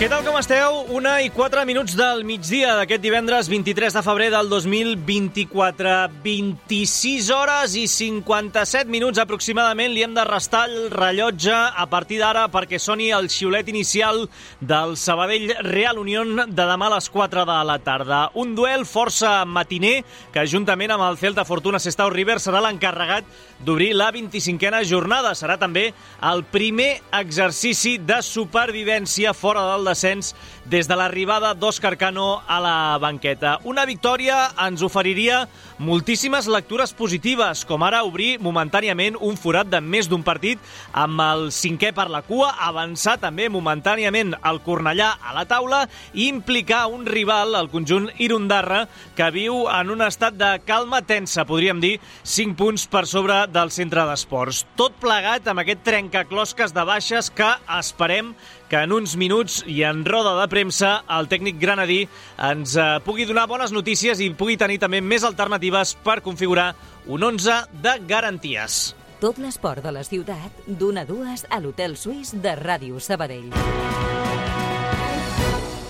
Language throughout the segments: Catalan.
Què tal, com esteu? Una i quatre minuts del migdia d'aquest divendres 23 de febrer del 2024. 26 hores i 57 minuts aproximadament li hem de restar el rellotge a partir d'ara perquè soni el xiulet inicial del Sabadell Real Unión de demà a les 4 de la tarda. Un duel força matiner que juntament amb el Celta Fortuna Sestao River serà l'encarregat d'obrir la 25a jornada. Serà també el primer exercici de supervivència fora del descens des de l'arribada d'Òscar Cano a la banqueta. Una victòria ens oferiria moltíssimes lectures positives, com ara obrir momentàniament un forat de més d'un partit amb el cinquè per la cua, avançar també momentàniament el Cornellà a la taula i implicar un rival, el conjunt Irundarra, que viu en un estat de calma tensa, podríem dir, 5 punts per sobre del centre d'esports. Tot plegat amb aquest trencaclosques de baixes que esperem que en uns minuts i en roda de premsa el tècnic granadí ens eh, pugui donar bones notícies i pugui tenir també més alternatives per configurar un 11 de garanties. Tot l'esport de la ciutat, d'una a dues a l'Hotel Suís de Ràdio Sabadell.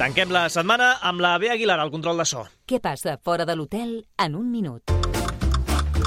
Tanquem la setmana amb la B. Aguilar al control de so. Què passa fora de l'hotel en un minut?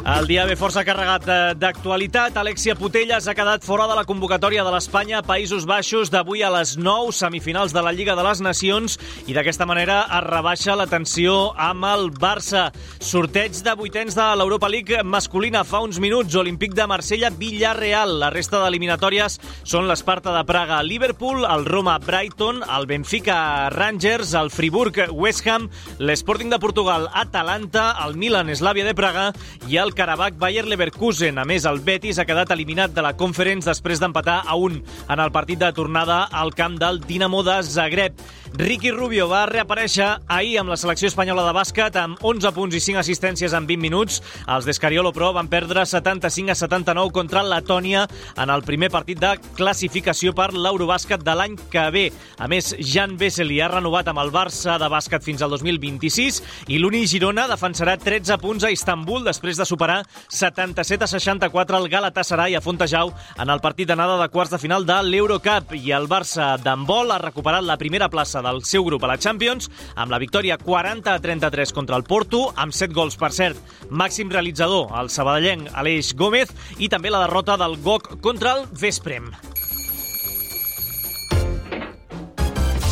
El dia ve força carregat d'actualitat. Alexia Putelles ha quedat fora de la convocatòria de l'Espanya Països Baixos d'avui a les 9 semifinals de la Lliga de les Nacions i d'aquesta manera es rebaixa la tensió amb el Barça. Sorteig de vuitens de l'Europa League masculina fa uns minuts. Olímpic de Marsella, Villarreal. La resta d'eliminatòries són l'Esparta de Praga, Liverpool, el Roma, Brighton, el Benfica, Rangers, el Friburg, West Ham, l'Sporting de Portugal, Atalanta, el Milan, Eslàvia de Praga i el Karabakh Bayer Leverkusen. A més, el Betis ha quedat eliminat de la Conference després d'empatar a un en el partit de tornada al camp del Dinamo de Zagreb. Ricky Rubio va reaparèixer ahir amb la selecció espanyola de bàsquet amb 11 punts i 5 assistències en 20 minuts. Els d'Escariolo, però, van perdre 75 a 79 contra Letònia en el primer partit de classificació per l'Eurobàsquet de l'any que ve. A més, Jan Vesely ha renovat amb el Barça de bàsquet fins al 2026 i l'Uni Girona defensarà 13 punts a Istanbul després de superar 77 a 64 el Galatasaray a Fontejau en el partit d'anada de quarts de final de l'Eurocup i el Barça d'handbol ha recuperat la primera plaça del seu grup a la Champions amb la victòria 40 a 33 contra el Porto amb 7 gols, per cert. Màxim realitzador, el sabadellenc Aleix Gómez i també la derrota del GOC contra el Vesprem.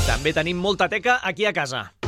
També tenim molta teca aquí a casa.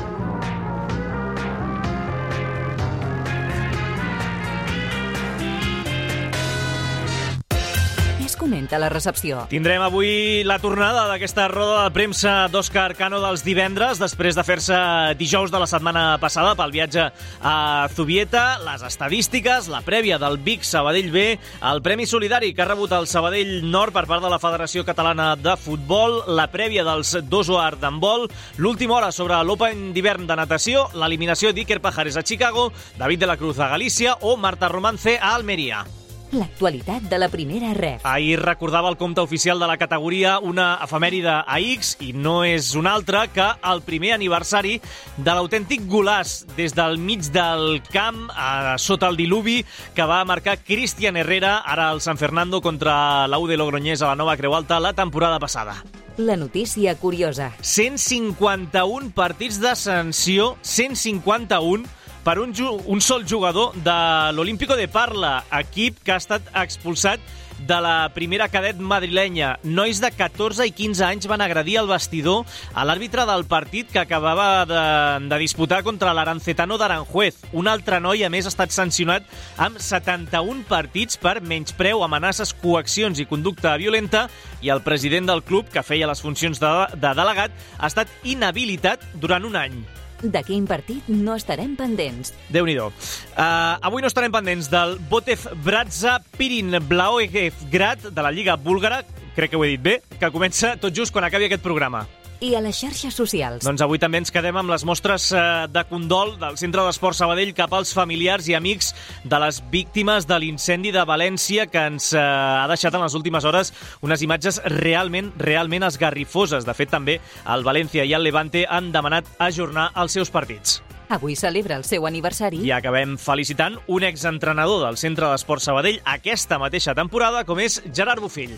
Comenta la recepció? Tindrem avui la tornada d'aquesta roda de premsa d'Òscar Cano dels divendres, després de fer-se dijous de la setmana passada pel viatge a Zubieta, les estadístiques, la prèvia del Vic Sabadell B, el Premi Solidari que ha rebut el Sabadell Nord per part de la Federació Catalana de Futbol, la prèvia dels Dosoar d'handbol, l'última hora sobre l'Open d'hivern de natació, l'eliminació d'Iker Pajares a Chicago, David de la Cruz a Galícia o Marta Romance a Almeria. L'actualitat de la primera ref. Ahir recordava el compte oficial de la categoria una efemèride a X i no és un altre que el primer aniversari de l'autèntic golàs des del mig del camp a, sota el diluvi que va marcar Cristian Herrera ara al San Fernando contra l'U de Logroñés a la Nova Creu Alta la temporada passada. La notícia curiosa. 151 partits de sanció, 151 per un, un sol jugador de l'Olímpico de Parla, equip que ha estat expulsat de la primera cadet madrilenya. Nois de 14 i 15 anys van agredir el vestidor a l'àrbitre del partit que acabava de, de disputar contra l'Arancetano d'Aranjuez. Un altre noi, a més, ha estat sancionat amb 71 partits per menyspreu, amenaces, coaccions i conducta violenta i el president del club, que feia les funcions de, de delegat, ha estat inhabilitat durant un any. De quin partit no estarem pendents? déu nhi uh, Avui no estarem pendents del Botev Bratza Pirin Blaoegevgrad de la Lliga Búlgara, crec que ho he dit bé, que comença tot just quan acabi aquest programa. I a les xarxes socials. Doncs avui també ens quedem amb les mostres eh, de condol del Centre d'Esport Sabadell cap als familiars i amics de les víctimes de l'incendi de València que ens eh, ha deixat en les últimes hores unes imatges realment, realment esgarrifoses. De fet, també el València i el Levante han demanat ajornar els seus partits. Avui celebra el seu aniversari. I acabem felicitant un exentrenador del Centre d'Esport Sabadell aquesta mateixa temporada, com és Gerard Bufill.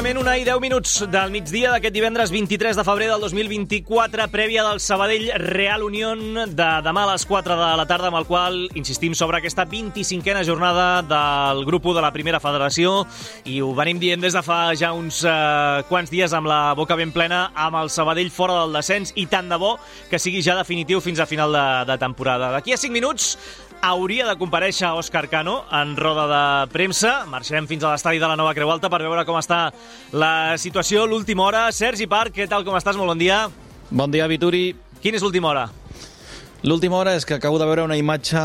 Pràcticament una i 10 minuts del migdia d'aquest divendres 23 de febrer del 2024, prèvia del Sabadell Real Unión de demà a les 4 de la tarda, amb el qual insistim sobre aquesta 25a jornada del grup 1 de la primera federació i ho venim dient des de fa ja uns eh, quants dies amb la boca ben plena amb el Sabadell fora del descens i tant de bo que sigui ja definitiu fins a final de, de temporada. D'aquí a 5 minuts hauria de compareixer Òscar Cano en roda de premsa. Marxarem fins a l'estadi de la Nova Creu Alta per veure com està la situació l'última hora. Sergi Parc, què tal, com estàs? Molt bon dia. Bon dia, Vituri. Quina és l'última hora? L'última hora és que acabo de veure una imatge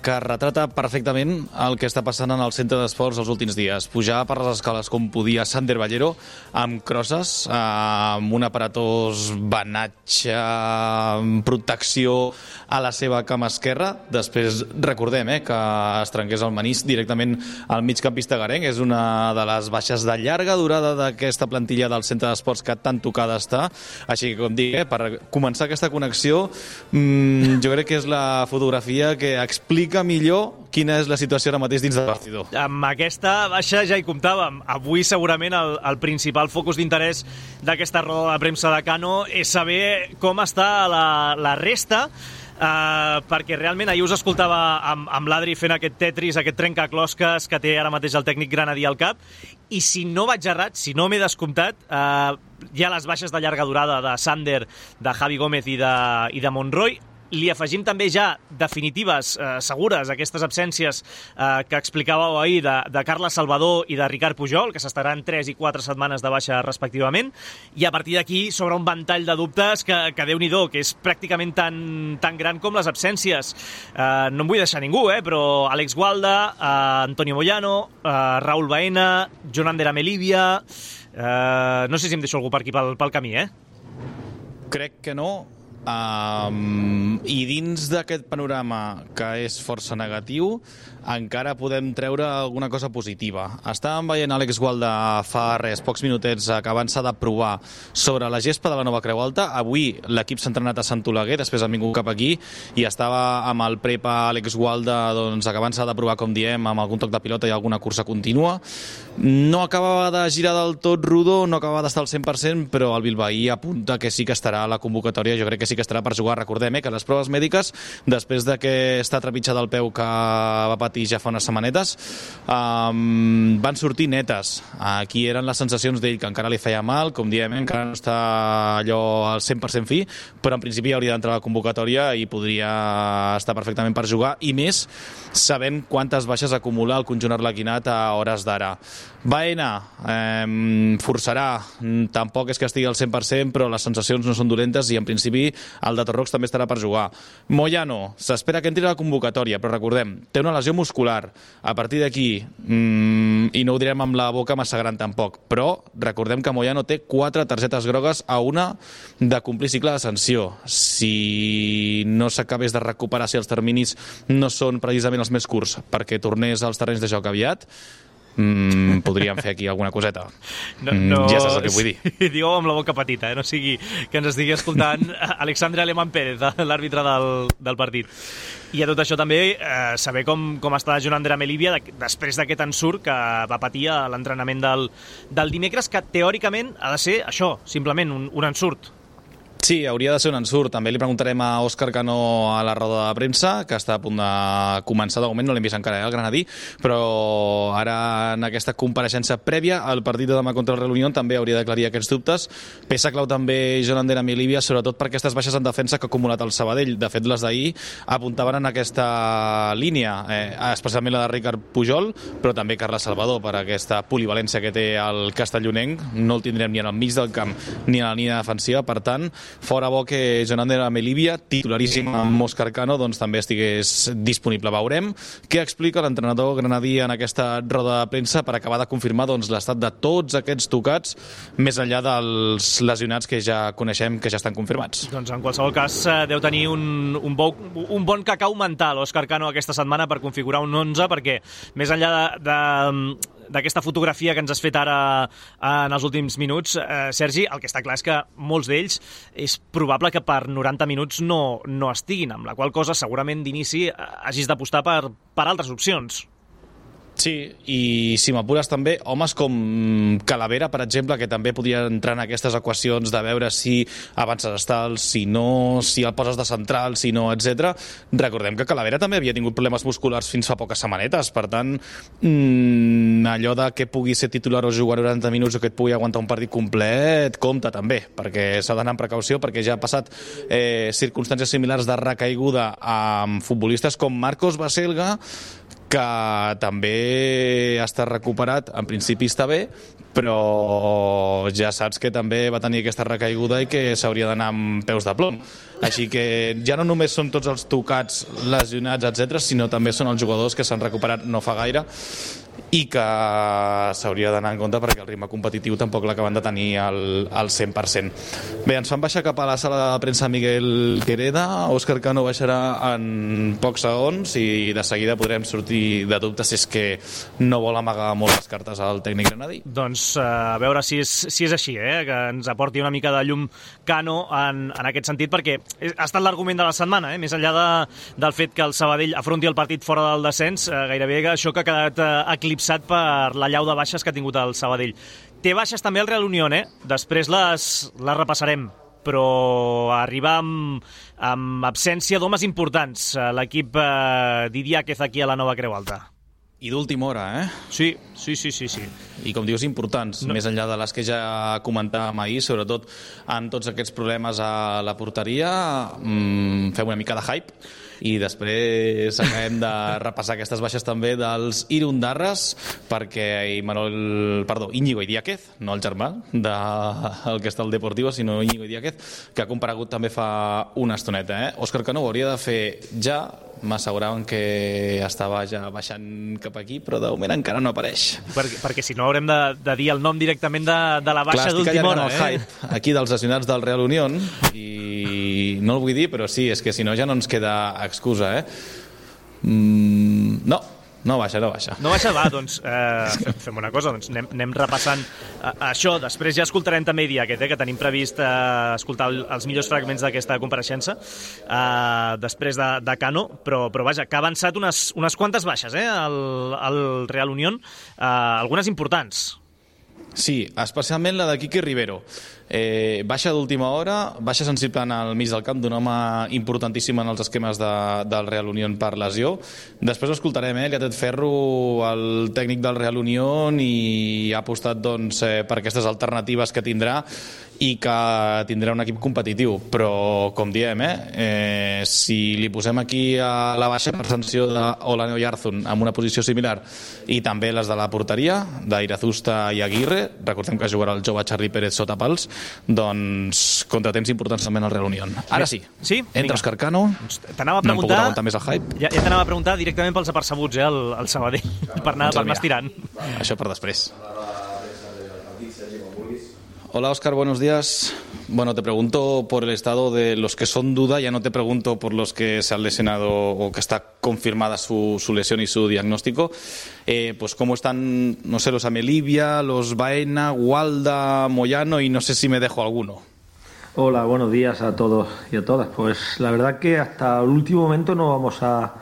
que retrata perfectament el que està passant en el centre d'esports els últims dies. Pujar per les escales com podia Sander Ballero amb crosses, amb un aparatós banatge, amb protecció a la seva cama esquerra. Després recordem eh, que es trenqués el manís directament al migcampista garenc. És una de les baixes de llarga durada d'aquesta plantilla del centre d'esports que tan tocada està. Així que, com dic, eh, per començar aquesta connexió, mmm, jo crec que és la fotografia que explica millor quina és la situació ara mateix dins del partidor. Amb aquesta baixa ja hi comptàvem. Avui segurament el, el principal focus d'interès d'aquesta roda de premsa de Cano és saber com està la, la resta Uh, perquè realment ahir us escoltava amb, amb l'Adri fent aquest tetris, aquest trencaclosques que té ara mateix el tècnic granadí al cap i si no vaig errat, si no m'he descomptat uh, hi ha les baixes de llarga durada de Sander, de Javi Gómez i de, i de Monroy li afegim també ja definitives, eh, segures, aquestes absències eh, que explicàveu ahir de, de Carles Salvador i de Ricard Pujol, que s'estaran 3 i 4 setmanes de baixa respectivament, i a partir d'aquí sobre un ventall de dubtes que, que déu nhi que és pràcticament tan, tan gran com les absències. Eh, no em vull deixar ningú, eh, però Àlex Gualda, eh, Antonio Moyano, eh, Raúl Baena, Joan Ander Amelívia... Eh, no sé si em deixo algú per aquí pel, pel camí, eh? Crec que no, Um, I dins d'aquest panorama que és força negatiu, encara podem treure alguna cosa positiva. Estàvem veient Àlex Gualda fa res, pocs minutets, acabant-se de provar sobre la gespa de la Nova Creu Alta. Avui l'equip s'ha entrenat a Sant Oleguer, després han vingut cap aquí, i estava amb el prepa Àlex Gualda doncs, acabant-se de provar, com diem, amb algun toc de pilota i alguna cursa contínua. No acabava de girar del tot rodó, no acabava d'estar al 100%, però el Bilbaí apunta que sí que estarà a la convocatòria, jo crec que sí que estarà per jugar. Recordem eh, que les proves mèdiques, després de que està trepitjat el peu que va patir ja fa unes setmanetes, um, van sortir netes. Aquí eren les sensacions d'ell, que encara li feia mal, com diem, eh, encara no està allò al 100% fi, però en principi hauria d'entrar a la convocatòria i podria estar perfectament per jugar, i més sabent quantes baixes acumula el conjunt arlequinat a hores d'ara. Baena eh, forçarà, tampoc és que estigui al 100%, però les sensacions no són dolentes i en principi el de Torrox també estarà per jugar. Moyano, s'espera que entri a la convocatòria, però recordem, té una lesió muscular. A partir d'aquí, mmm, i no ho direm amb la boca massa gran tampoc, però recordem que Moyano té quatre targetes grogues a una de complir cicle de sanció. Si no s'acabés de recuperar, si els terminis no són precisament els més curts perquè tornés als terrenys de joc aviat, mm, podríem fer aquí alguna coseta. No, no, mm, ja saps el que vull dir. Sí, Digueu amb la boca petita, eh? no sigui que ens estigui escoltant Alexandre Alemán Pérez, l'àrbitre del, del partit. I a tot això també eh, saber com, com està Joan André Melívia de, després d'aquest ensurt que va patir a l'entrenament del, del dimecres, que teòricament ha de ser això, simplement un, un ensurt. Sí, hauria de ser un ensurt. També li preguntarem a Òscar Cano a la roda de premsa, que està a punt de començar de moment, no l'hem vist encara, eh, el Granadí, però ara en aquesta compareixença prèvia al partit de demà contra el Real Unión també hauria d'aclarir aquests dubtes. Peça clau també Joan Ander amb Ilívia, sobretot per aquestes baixes en defensa que ha acumulat el Sabadell. De fet, les d'ahir apuntaven en aquesta línia, eh, especialment la de Ricard Pujol, però també Carles Salvador, per aquesta polivalència que té el castellonenc. No el tindrem ni en el mig del camp ni en la línia defensiva, per tant, fora bo que Jonander Amelívia, titularíssim amb Òscar Cano, doncs també estigués disponible. Veurem què explica l'entrenador granadí en aquesta roda de premsa per acabar de confirmar doncs, l'estat de tots aquests tocats, més enllà dels lesionats que ja coneixem que ja estan confirmats. Doncs en qualsevol cas eh, deu tenir un, un, bo, un bon cacau mental Òscar Cano aquesta setmana per configurar un 11 perquè més enllà de, de d'aquesta fotografia que ens has fet ara eh, en els últims minuts, eh, Sergi, el que està clar és que molts d'ells és probable que per 90 minuts no, no estiguin, amb la qual cosa segurament d'inici eh, hagis d'apostar per, per altres opcions. Sí, i si m'apures també, homes com Calavera, per exemple, que també podien entrar en aquestes equacions de veure si avances estals, si no, si el poses de central, si no, etc. Recordem que Calavera també havia tingut problemes musculars fins fa poques setmanetes, per tant, mmm, allò de que pugui ser titular o jugar 90 minuts o que et pugui aguantar un partit complet, compta també, perquè s'ha d'anar amb precaució, perquè ja ha passat eh, circumstàncies similars de recaiguda amb futbolistes com Marcos Baselga, que també està recuperat, en principi està bé, però ja saps que també va tenir aquesta recaiguda i que s'hauria d'anar amb peus de plom. Així que ja no només són tots els tocats, lesionats, etc, sinó també són els jugadors que s'han recuperat no fa gaire i que s'hauria d'anar en compte perquè el ritme competitiu tampoc l'acaben de tenir al, al 100%. Bé, ens fan baixar cap a la sala de premsa Miguel Quereda, Òscar Cano baixarà en pocs segons i de seguida podrem sortir de dubtes si és que no vol amagar molt les cartes al tècnic granadí. Doncs uh, a veure si és, si és així, eh? que ens aporti una mica de llum Cano en, en aquest sentit, perquè ha estat l'argument de la setmana, eh? més enllà de, del fet que el Sabadell afronti el partit fora del descens, eh, gairebé això que ha quedat eh, eclipsat per la llau de baixes que ha tingut el Sabadell. Té baixes també el Real Unión, eh? Després les, les repassarem però arriba amb, amb absència d'homes importants eh, l'equip eh, Didiáquez aquí a la nova Creu Alta. I d'última hora, eh? Sí, sí, sí, sí, sí. I com dius, importants, no. més enllà de les que ja comentàvem ahir, sobretot en tots aquests problemes a la porteria, mmm, fem una mica de hype i després acabem de repassar aquestes baixes també dels Irundarres perquè Imanol, perdó, Íñigo Idiáquez, no el germà de, el que està al Deportivo, sinó Íñigo Idiáquez, que ha comparegut també fa una estoneta. Eh? Òscar Cano ho hauria de fer ja, m'asseguraven que estava ja baixant cap aquí, però de moment encara no apareix. Perquè, perquè si no haurem de, de dir el nom directament de, de la baixa d'última hora. el eh? hype aquí dels lesionats del Real Unión i no el vull dir, però sí, és que si no ja no ens queda excusa, eh? Mm, no, no baixa, no baixa. No baixa, va, doncs eh, fem una cosa, doncs anem, anem repassant eh, això. Després ja escoltarem també dia aquest, eh, que tenim previst eh, escoltar el, els millors fragments d'aquesta compareixença eh, després de, de Cano, però, però vaja, que ha avançat unes, unes quantes baixes eh, al, al Real Unión, eh, algunes importants. Sí, especialment la de Quique Rivero. Eh, baixa d'última hora, baixa sensible al mig del camp d'un home importantíssim en els esquemes de, del Real Unión per lesió. Després escoltarem, eh, li ha tret ferro el tècnic del Real Unión i ha apostat doncs, eh, per aquestes alternatives que tindrà i que tindrà un equip competitiu, però com diem, eh, eh, si li posem aquí a la baixa per sanció d'Olano i Arzun amb una posició similar i també les de la porteria, d'Irazusta i Aguirre, recordem que jugarà el jove Charlie Pérez sota pals, doncs contratemps importants també en el Real Unión. Ara sí, sí? entra Òscar Cano, doncs t'anava a preguntar, no més el hype. Ja, ja t'anava a preguntar directament pels apercebuts, eh, el, el Sabadell, per anar, per anar estirant. Això per després. Hola Oscar, buenos días. Bueno, te pregunto por el estado de los que son duda, ya no te pregunto por los que se han lesionado o que está confirmada su, su lesión y su diagnóstico. Eh, pues cómo están, no sé, los Amelivia, los Baena, Walda, Moyano y no sé si me dejo alguno. Hola, buenos días a todos y a todas. Pues la verdad que hasta el último momento no vamos a,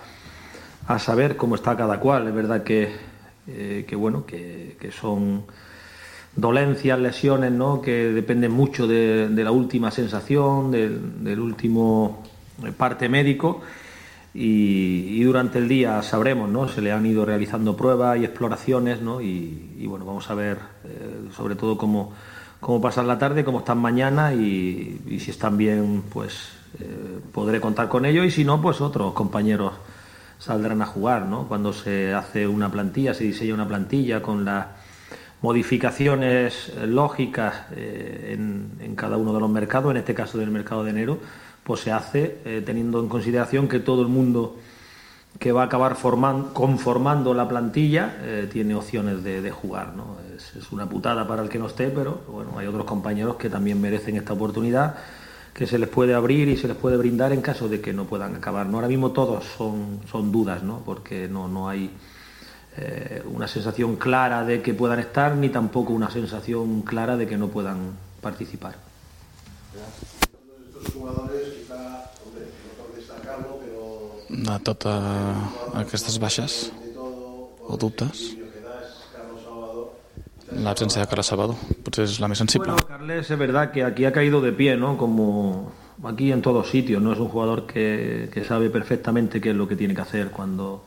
a saber cómo está cada cual. Es verdad que, eh, que bueno, que, que son dolencias, lesiones, ¿no? que dependen mucho de, la última sensación, del, último parte médico. Y, durante el día sabremos, ¿no? Se le han ido realizando pruebas y exploraciones, ¿no? Y, bueno, vamos a ver eh, sobre todo cómo, cómo pasan la tarde, cómo están mañana y, si están bien, pues eh, podré contar con ellos y si no, pues otros compañeros saldrán a jugar, ¿no? Cuando se hace una plantilla, se diseña una plantilla con las modificaciones lógicas eh, en, cada uno de los mercados, en este caso del mercado de enero, pues se hace eh, teniendo en consideración que todo el mundo que va a acabar conformando la plantilla eh, tiene opciones de, jugar. Es, es, una putada para el que no esté, pero bueno, hay otros compañeros que también merecen esta oportunidad que se les puede abrir y se les puede brindar en caso de que no puedan acabar. ¿no? Ahora mismo todos son, son dudas, ¿no? porque no, no hay eh, una sensación clara de que puedan estar ni tampoco una sensación clara de que no puedan participar. Estos jugadores, quizá, hombre, no por destacarlo, pero... De totes aquestes baixes o dubtes, la ausencia de Carles Sabado, pues es la más sensible. Bueno, Carles es verdad que aquí ha caído de pie, ¿no? Como aquí en todos sitios, ¿no? Es un jugador que, que sabe perfectamente qué es lo que tiene que hacer cuando,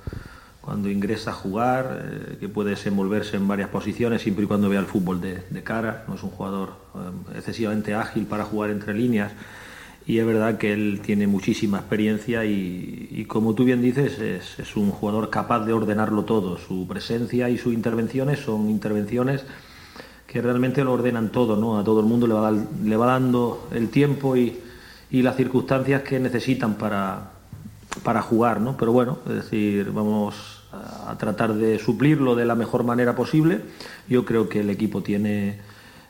cuando ingresa a jugar, eh, que puede desenvolverse en varias posiciones siempre y cuando vea el fútbol de, cara. No es un jugador eh, excesivamente ágil para jugar entre líneas y es verdad que él tiene muchísima experiencia y, como tú bien dices, es, un jugador capaz de ordenarlo todo. Su presencia y sus intervenciones son intervenciones que realmente lo ordenan todo, ¿no? A todo el mundo le va, le va dando el tiempo y, las circunstancias que necesitan para, para jugar, ¿no? Pero bueno, es decir, vamos a tratar de suplirlo de la mejor manera posible. Yo creo que el equipo tiene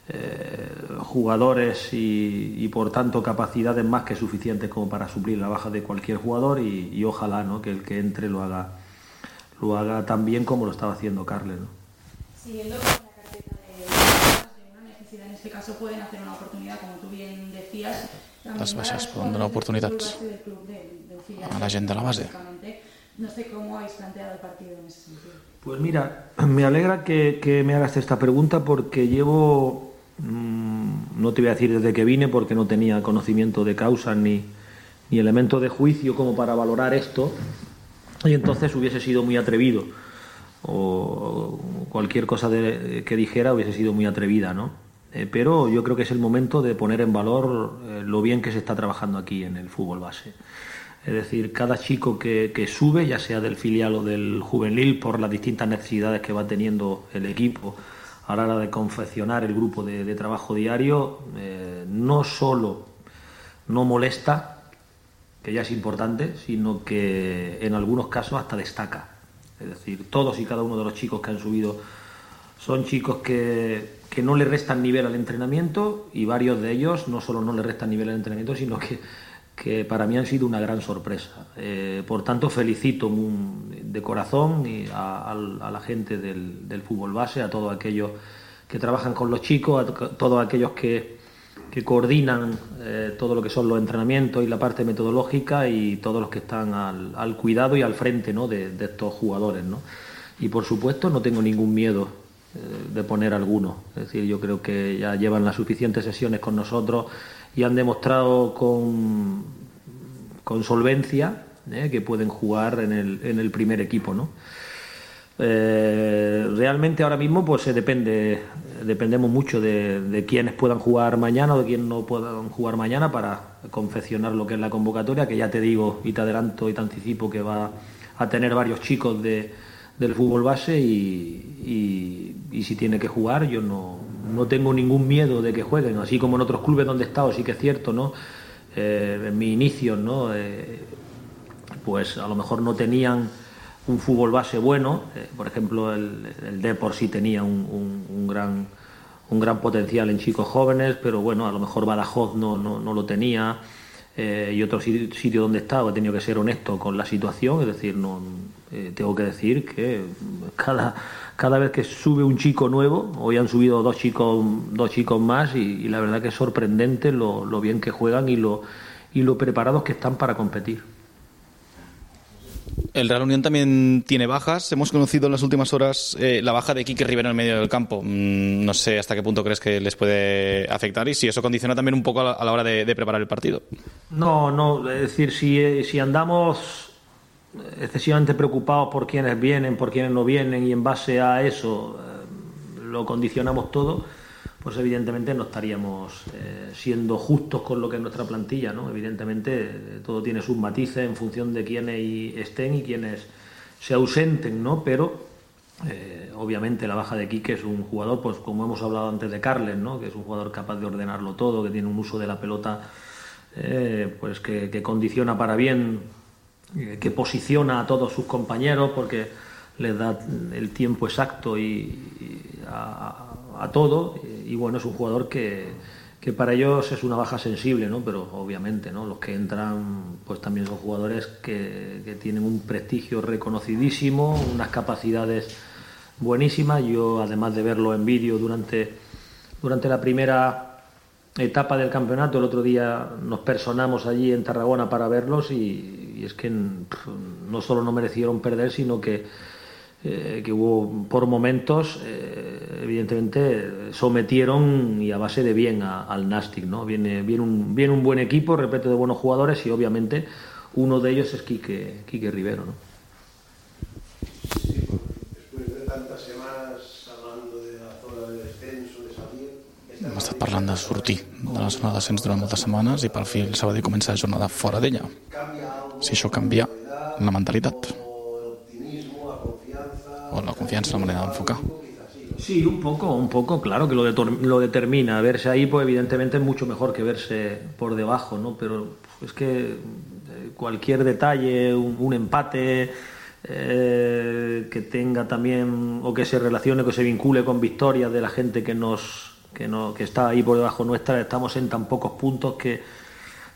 eh, jugadores y, por tanto capacidades más que suficientes como para suplir la baja de cualquier jugador y, ojalá ¿no? que el que entre lo haga lo haga tan bien como lo estaba haciendo Carles. ¿no? Siguiendo con la carpeta de, una necesidad, en este caso pueden hacer una oportunidad, como tú bien decías. Las baixes poden donar oportunitats a la gent de la base. No sé cómo habéis planteado el partido en ese sentido. Pues mira, me alegra que, que me hagas esta pregunta porque llevo Mm, no te voy a decir desde que vine porque no tenía conocimiento de causa ni, ni elemento de juicio como para valorar esto y entonces hubiese sido muy atrevido o cualquier cosa que dijera hubiese sido muy atrevida, ¿no? Eh, pero yo creo que es el momento de poner en valor eh, lo bien que se está trabajando aquí en el fútbol base. Es decir, cada chico que, que, sube, ya sea del filial o del juvenil, por las distintas necesidades que va teniendo el equipo, a la hora de confeccionar el grupo de, trabajo diario, eh, no solo no molesta, que ya es importante, sino que en algunos casos hasta destaca. Es decir, todos y cada uno de los chicos que han subido son chicos que, que no le restan nivel al entrenamiento y varios de ellos no solo no le restan nivel al entrenamiento, sino que que para mí han sido una gran sorpresa. Eh, por tanto, felicito de corazón a, la gente del, fútbol base, a todos aquellos que trabajan con los chicos, a todos aquellos que, coordinan eh, todo lo que son los entrenamientos y la parte metodológica y todos los que están al, cuidado y al frente de, estos jugadores. Y por supuesto no tengo ningún miedo de poner alguno. Es decir, yo creo que ya llevan las suficientes sesiones con nosotros y han demostrado con, con solvencia ¿eh? que pueden jugar en el, en el primer equipo. ¿no? Eh, realmente ahora mismo pues se depende, dependemos mucho de, de quienes puedan jugar mañana o de quienes no puedan jugar mañana para confeccionar lo que es la convocatoria, que ya te digo y te adelanto y te anticipo que va a tener varios chicos de, del fútbol base y, y si tiene que jugar yo no, no tengo ningún miedo de que jueguen, así como en otros clubes donde he estado, sí que es cierto, ¿no? Eh, en mi inicio, ¿no? Eh, pues a lo mejor no tenían un fútbol base bueno, eh, por ejemplo el, el Depor sí tenía un, gran, un gran potencial en chicos jóvenes, pero bueno, a lo mejor Badajoz no, no, no lo tenía. Y otro sitio donde he estado he tenido que ser honesto con la situación, es decir, no tengo que decir que cada, cada vez que sube un chico nuevo, hoy han subido dos chicos, dos chicos más y, la verdad que es sorprendente lo, bien que juegan y lo, y lo preparados que están para competir. El Real Unión también tiene bajas. Hemos conocido en las últimas horas eh, la baja de Quique Rivera en el medio del campo. Mm, no sé hasta qué punto crees que les puede afectar y si eso condiciona también un poco a la, hora de, preparar el partido. No, no, es decir, si, si andamos excesivamente preocupados por quienes vienen, por quienes no vienen y en base a eso eh, lo condicionamos todo, pues evidentemente no estaríamos eh, siendo justos con lo que es nuestra plantilla, ¿no? Evidentemente eh, todo tiene sus matices en función de quiénes estén y quienes se ausenten, ¿no? Pero eh, obviamente la baja de Quique es un jugador, pues como hemos hablado antes de Carles, ¿no? Que es un jugador capaz de ordenarlo todo, que tiene un uso de la pelota, pues que, que condiciona para bien que posiciona a todos sus compañeros porque les da el tiempo exacto y, y a, a, todo y bueno es un jugador que, que, para ellos es una baja sensible no pero obviamente no los que entran pues también son jugadores que, que tienen un prestigio reconocidísimo unas capacidades buenísimas yo además de verlo en vídeo durante durante la primera etapa del campeonato. El otro día nos personamos allí en Tarragona para verlos y, y es que no solo no merecieron perder, sino que, eh, que hubo por momentos, eh, evidentemente, sometieron y a base de bien a, al Nastic. ¿no? Viene, viene, un, viene un buen equipo, repito, de buenos jugadores y obviamente uno de ellos es Quique, Quique Rivero. ¿no? Sí, después de tantas semanas hablando de la zona de descenso, de salir, hem estat parlant de sortir de la zona de descens durant moltes setmanes i per fi el Sabadell comença la jornada fora d'ella. Si això canvia la mentalitat o la confiança, la manera d'enfocar. Sí, un poco, un poco, claro que lo, de, lo determina. Verse ahí, pues evidentemente es mucho mejor que verse por debajo, ¿no? Pero es que cualquier detalle, un, un empate, eh, que tenga también o que se relacione, que se vincule con victorias de la gente que nos que, no, que está ahí por debajo nuestra, estamos en tan pocos puntos que,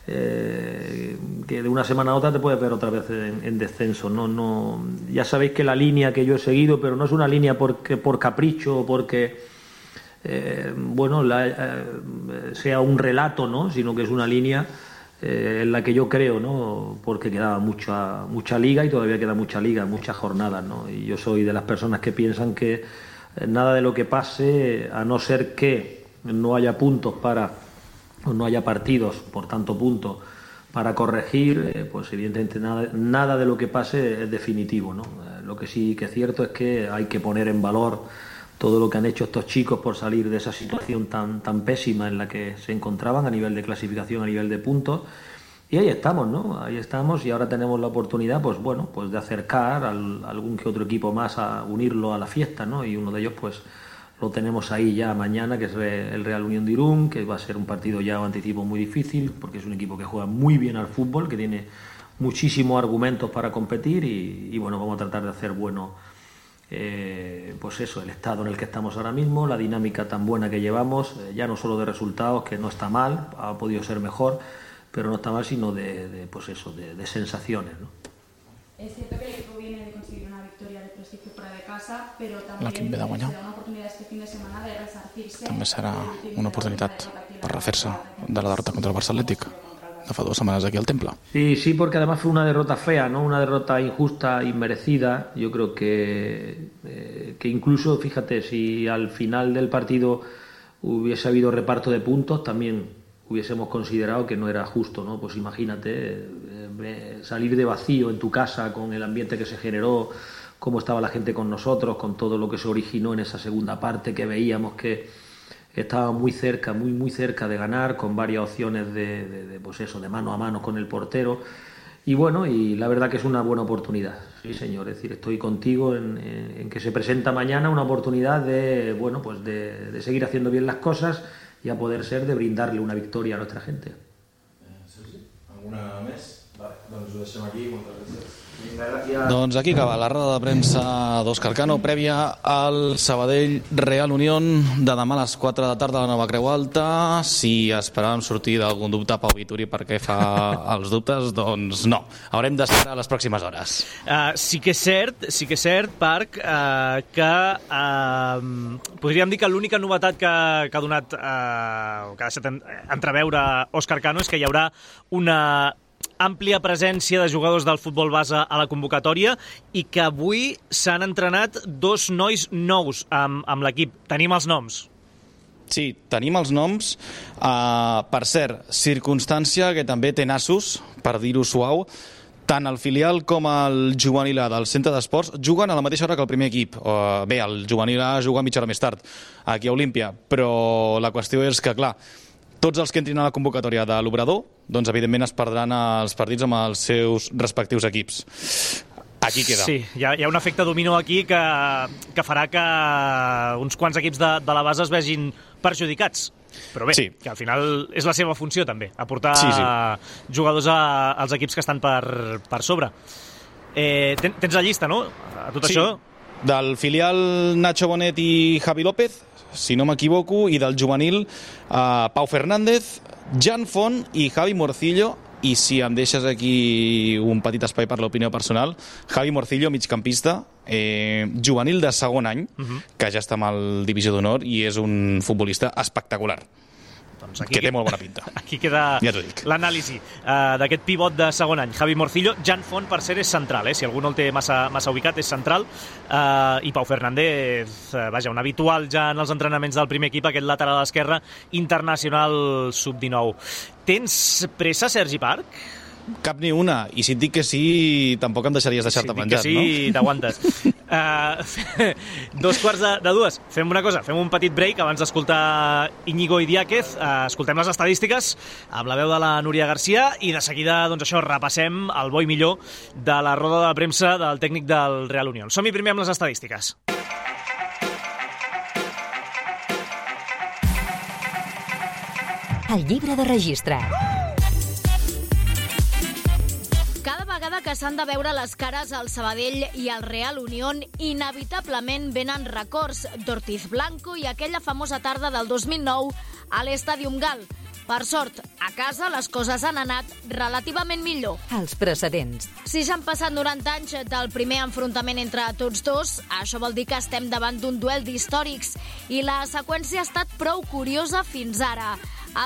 eh, que de una semana a otra te puedes ver otra vez en, en, descenso. No, no, ya sabéis que la línea que yo he seguido, pero no es una línea porque, por capricho o porque eh, bueno, eh, sea un relato, ¿no? sino que es una línea en la que yo creo, ¿no? porque quedaba mucha, mucha liga y todavía queda mucha liga, muchas jornadas. ¿no? Y yo soy de las personas que piensan que nada de lo que pase, a no ser que no haya puntos para, o no haya partidos, por tanto puntos, para corregir, eh, pues evidentemente nada, nada, de lo que pase es definitivo. ¿no? Eh, lo que sí que es cierto es que hay que poner en valor todo lo que han hecho estos chicos por salir de esa situación tan, tan pésima en la que se encontraban a nivel de clasificación, a nivel de puntos. Y ahí estamos, ¿no? Ahí estamos y ahora tenemos la oportunidad, pues bueno, pues de acercar a algún que otro equipo más a unirlo a la fiesta, ¿no? Y uno de ellos, pues tenemos ahí ya mañana, que es el Real Unión de Irún, que va a ser un partido ya anticipo muy difícil, porque es un equipo que juega muy bien al fútbol, que tiene muchísimos argumentos para competir y, bueno, vamos a tratar de hacer bueno, eh, pues eso, el estado en el que estamos ahora mismo, la dinámica tan buena que llevamos, eh, ya no solo de resultados, que no está mal, ha podido ser mejor, pero no está mal, sino de, pues eso, de, sensaciones. ¿no? Es cierto viene fuera de casa, pero también serà una oportunitat este fin de setmana de resarcir-se. També serà una oportunitat per refer-se de la derrota contra el Barça Atlètic de fa dues setmanes aquí al Temple. Sí, sí, porque además fue una derrota fea, ¿no? Una derrota injusta, inmerecida. Yo creo que, eh, que incluso, fíjate, si al final del partido hubiese habido reparto de puntos, también hubiésemos considerado que no era justo, ¿no? Pues imagínate eh, salir de vacío en tu casa con el ambiente que se generó, cómo estaba la gente con nosotros, con todo lo que se originó en esa segunda parte, que veíamos que estaba muy cerca, muy muy cerca de ganar, con varias opciones de, de, pues eso, de mano a mano con el portero. Y bueno, y la verdad que es una buena oportunidad, sí señor, es decir, estoy contigo en, que se presenta mañana una oportunidad de, bueno, pues de, seguir haciendo bien las cosas y a poder ser de brindarle una victoria a nuestra gente. Eh, alguna més? Doncs ho deixem aquí, moltes gràcies. Doncs aquí acaba la roda de premsa d'Òscar Cano prèvia al Sabadell Real Unión de demà a les 4 de la tarda a la Nova Creu Alta. Si esperàvem sortir d'algun dubte Pau Vituri perquè fa els dubtes? Doncs no, haurem d'esperar les pròximes hores. Uh, sí que és cert sí que és cert, Parc uh, que uh, podríem dir que l'única novetat que, que ha donat uh, que ha deixat entreveure Òscar Cano és que hi haurà una àmplia presència de jugadors del futbol base a la convocatòria i que avui s'han entrenat dos nois nous amb, amb l'equip. Tenim els noms. Sí, tenim els noms. Uh, per cert, circumstància que també té nassos, per dir-ho suau, tant el filial com el juvenil A del centre d'esports juguen a la mateixa hora que el primer equip. Uh, bé, el juvenil A juga mitja hora més tard, aquí a Olímpia, però la qüestió és que, clar, tots els que entrin a la convocatòria de l'Obrador, doncs evidentment es perdran els partits amb els seus respectius equips. Aquí queda. Sí, hi ha, hi ha un efecte dominó aquí que, que farà que uns quants equips de, de la base es vegin perjudicats. Però bé, sí. que al final és la seva funció també, aportar sí, sí. jugadors a, als equips que estan per, per sobre. Eh, ten, tens la llista, no? A tot sí. això? Del filial Nacho Bonet i Javi López, si no m'equivoco, i del juvenil uh, Pau Fernández, Jan Font i Javi Morcillo, i si em deixes aquí un petit espai per l'opinió personal, Javi Morcillo, migcampista, eh, juvenil de segon any, uh -huh. que ja està amb el Divisió d'Honor i és un futbolista espectacular. Doncs aquí que té molt bona pinta. Aquí queda ja l'anàlisi uh, d'aquest pivot de segon any. Javi Morcillo, Jan Font, per ser, és central, eh? si algú no el té massa, massa ubicat, és central. Uh, I Pau Fernández, uh, vaja, un habitual ja en els entrenaments del primer equip, aquest lateral a l'esquerra, internacional sub-19. Tens pressa, Sergi Parc? Cap ni una. I si et dic que sí, tampoc em deixaries deixar-te si menjat, sí, no? sí, t'aguantes. uh, dos quarts de, de dues. Fem una cosa, fem un petit break abans d'escoltar Íñigo i Diáquez. Uh, escoltem les estadístiques amb la veu de la Núria Garcia i de seguida, doncs això, repassem el bo i millor de la roda de premsa del tècnic del Real Unión. Som-hi primer amb les estadístiques. El llibre de registre. S'han de veure les cares al Sabadell i al Real Unión, inevitablement venen records d'Ortiz Blanco i aquella famosa tarda del 2009 a l'Estadium Gal. Per sort, a casa les coses han anat relativament millor. Els precedents. Si ja han passat 90 anys del primer enfrontament entre tots dos, això vol dir que estem davant d'un duel d'històrics i la seqüència ha estat prou curiosa fins ara.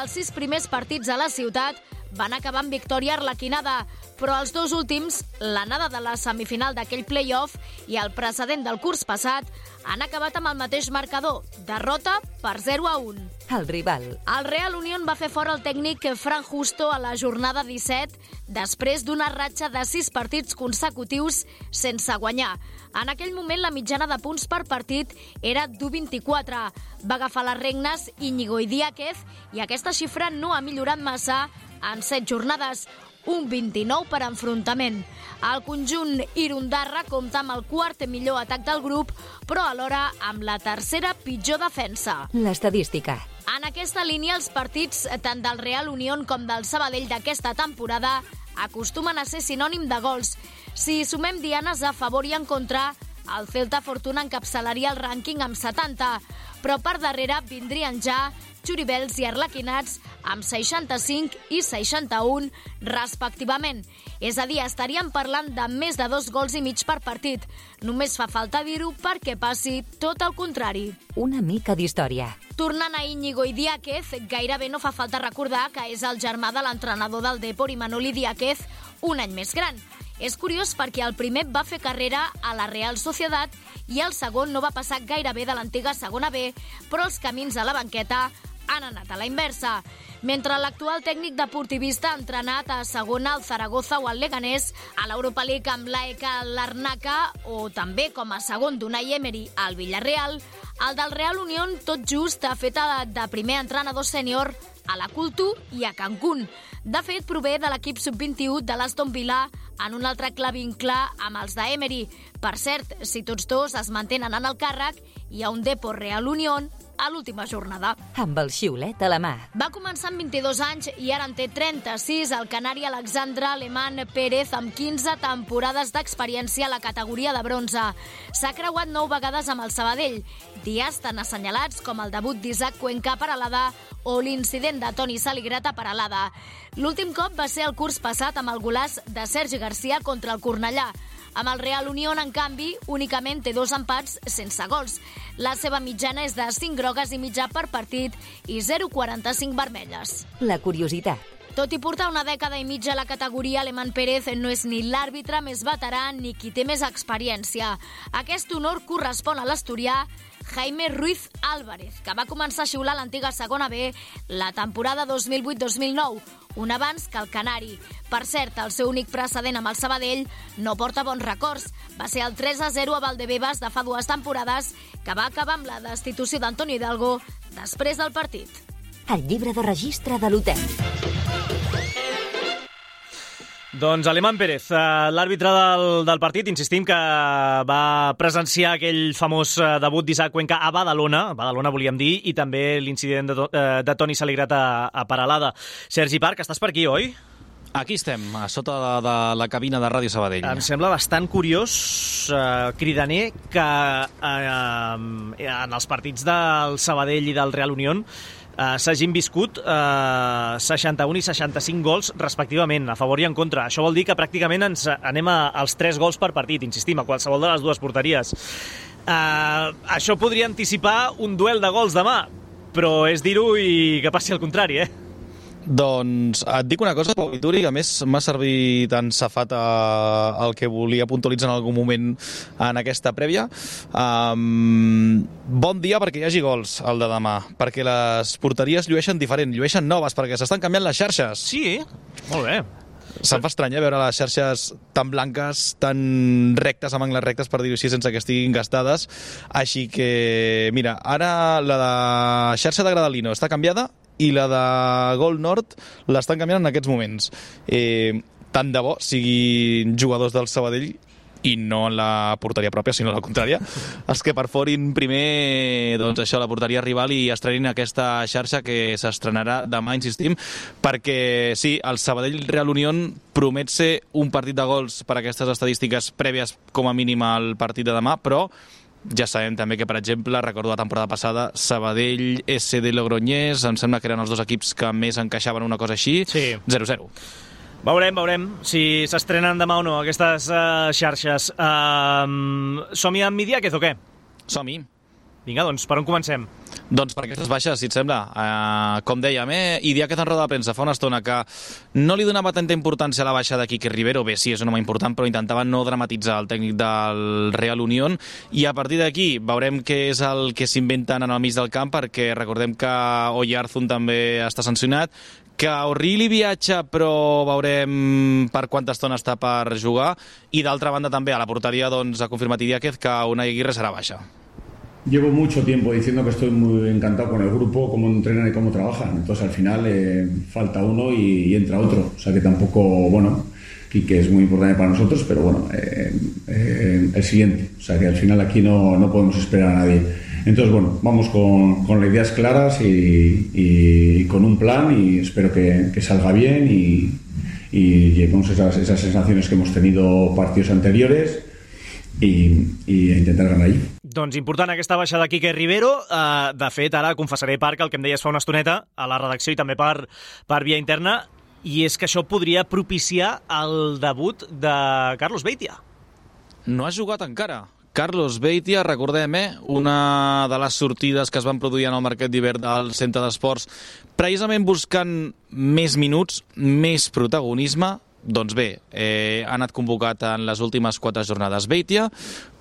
Els sis primers partits a la ciutat van acabar amb victòria arlequinada, però els dos últims, l'anada de la semifinal d'aquell play-off i el precedent del curs passat, han acabat amb el mateix marcador, derrota per 0 a 1. El rival. El Real Unión va fer fora el tècnic Fran Justo a la jornada 17 després d'una ratxa de 6 partits consecutius sense guanyar. En aquell moment la mitjana de punts per partit era d'1,24. Va agafar les regnes Íñigo Idiáquez i aquesta xifra no ha millorat massa en 7 jornades, un 29 per enfrontament. El conjunt Irundarra compta amb el quart millor atac del grup, però alhora amb la tercera pitjor defensa. L'estadística. En aquesta línia, els partits tant del Real Unión com del Sabadell d'aquesta temporada acostumen a ser sinònim de gols. Si sumem dianes a favor i en contra, el Celta Fortuna encapçalaria el rànquing amb 70, però per darrere vindrien ja Xuribels i Arlequinats amb 65 i 61 respectivament. És a dir, estaríem parlant de més de dos gols i mig per partit. Només fa falta dir-ho perquè passi tot el contrari. Una mica d'història. Tornant a Íñigo i Diáquez, gairebé no fa falta recordar que és el germà de l'entrenador del Depor, Manoli Diáquez, un any més gran. És curiós perquè el primer va fer carrera a la Real Societat i el segon no va passar gairebé de l'antiga segona B, però els camins a la banqueta han anat a la inversa. Mentre l'actual tècnic deportivista ha entrenat a segona al Zaragoza o al Leganés, a l'Europa League amb l'AECA l'Arnaca o també com a segon d'Unai Emery al Villarreal, el del Real Unión tot just ha fet de primer entrenador sènior a la Cultu i a Cancún. De fet, prové de l'equip sub-21 de l'Aston Villa en un altre clar amb els d'Emery. Per cert, si tots dos es mantenen en el càrrec, hi ha un Depor Real Unión a l'última jornada. Amb el xiulet a la mà. Va començar amb 22 anys i ara en té 36. El canari Alexandre Alemán Pérez amb 15 temporades d'experiència a la categoria de bronze. S'ha creuat 9 vegades amb el Sabadell. Dies tan assenyalats com el debut d'Isaac Cuenca per Alada o l'incident de Toni Saligrata per Alada. L'últim cop va ser el curs passat amb el golàs de Sergi Garcia contra el Cornellà. Amb el Real Unión, en canvi, únicament té dos empats sense gols. La seva mitjana és de 5 grogues i mitjà per partit i 0,45 vermelles. La curiositat. Tot i portar una dècada i mitja a la categoria, Aleman Pérez no és ni l'àrbitre més veterà ni qui té més experiència. Aquest honor correspon a l'asturià Jaime Ruiz Álvarez, que va començar a xiular l'antiga segona B la temporada 2008-2009, un abans que el Canari. Per cert, el seu únic precedent amb el Sabadell no porta bons records. Va ser el 3-0 a Valdebebas de fa dues temporades, que va acabar amb la destitució d'Antonio Hidalgo després del partit. El llibre de registre de l'hotel. Doncs Alemán Pérez, eh, l'àrbitre del, del partit, insistim que va presenciar aquell famós eh, debut d'Isaac Cuenca a Badalona, a Badalona volíem dir, i també l'incident de, eh, de Toni Saligrat a, a Paralada. Sergi Parc, estàs per aquí, oi? Aquí estem, a sota de, de la cabina de Ràdio Sabadell. Em sembla bastant curiós, eh, cridaner, que eh, en els partits del Sabadell i del Real Unión eh, s'hagin viscut eh, 61 i 65 gols respectivament, a favor i en contra. Això vol dir que pràcticament ens anem a, als 3 gols per partit, insistim, a qualsevol de les dues porteries. Eh, això podria anticipar un duel de gols demà, però és dir-ho i que passi el contrari, eh? Doncs et dic una cosa, Pau Vituri, a més m'ha servit en safat eh, el que volia puntualitzar en algun moment en aquesta prèvia. Um, bon dia perquè hi hagi gols el de demà, perquè les porteries llueixen diferent, llueixen noves, perquè s'estan canviant les xarxes. Sí, molt bé. Se'm fa estrany eh, veure les xarxes tan blanques, tan rectes, amb angles rectes, per dir-ho així, sense que estiguin gastades. Així que, mira, ara la de xarxa de Gradalino està canviada i la de Gol Nord l'estan canviant en aquests moments. Eh, tant de bo siguin jugadors del Sabadell i no en la porteria pròpia, sinó la contrària, els que perforin primer doncs això, la porteria rival i estrenin aquesta xarxa que s'estrenarà demà, insistim, perquè sí, el Sabadell Real Unión promet ser un partit de gols per aquestes estadístiques prèvies com a mínim al partit de demà, però ja sabem també que, per exemple, recordo la temporada passada, Sabadell, SD Logroñés, em sembla que eren els dos equips que més encaixaven una cosa així, 0-0. Sí. Veurem, veurem si s'estrenen demà o no aquestes uh, xarxes. Uh, Som-hi amb Midiàquez o què? Som-hi. Vinga, doncs, per on comencem? Doncs per aquestes baixes, si et sembla. Uh, com dèiem, eh? i dia que en roda de premsa fa una estona que no li donava tanta importància a la baixa de Quique Rivero, bé, sí, és un home important, però intentava no dramatitzar el tècnic del Real Unión, i a partir d'aquí veurem què és el que s'inventen en el mig del camp, perquè recordem que Oyarzun també està sancionat, que Orrili viatja però veurem per quanta estona està per jugar i d'altra banda també a la porteria doncs, ha confirmat Idiáquez que una Aguirre serà baixa. Llevo mucho tiempo diciendo que estoy muy encantado con el grupo, cómo entrenan y cómo trabajan. Entonces al final eh, falta uno y, y, entra otro. O sea que tampoco, bueno, Quique es muy importante para nosotros, pero bueno, eh, eh, el siguiente. O sea que al final aquí no, no podemos esperar a nadie. Entonces, bueno, vamos con, con las ideas claras y, y, con un plan y espero que, que salga bien y, y llevemos esas, esas sensaciones que hemos tenido partidos anteriores i, i intentar ganar allí. Doncs important aquesta baixa de Quique Rivero. Uh, de fet, ara confessaré, Parc, el que em deies fa una estoneta a la redacció i també per, per via interna, i és que això podria propiciar el debut de Carlos Beitia. No ha jugat encara. Carlos Beitia, recordem, eh? una de les sortides que es van produir en el mercat d'hivern del centre d'esports, precisament buscant més minuts, més protagonisme, doncs bé, eh, ha anat convocat en les últimes quatre jornades Beitia,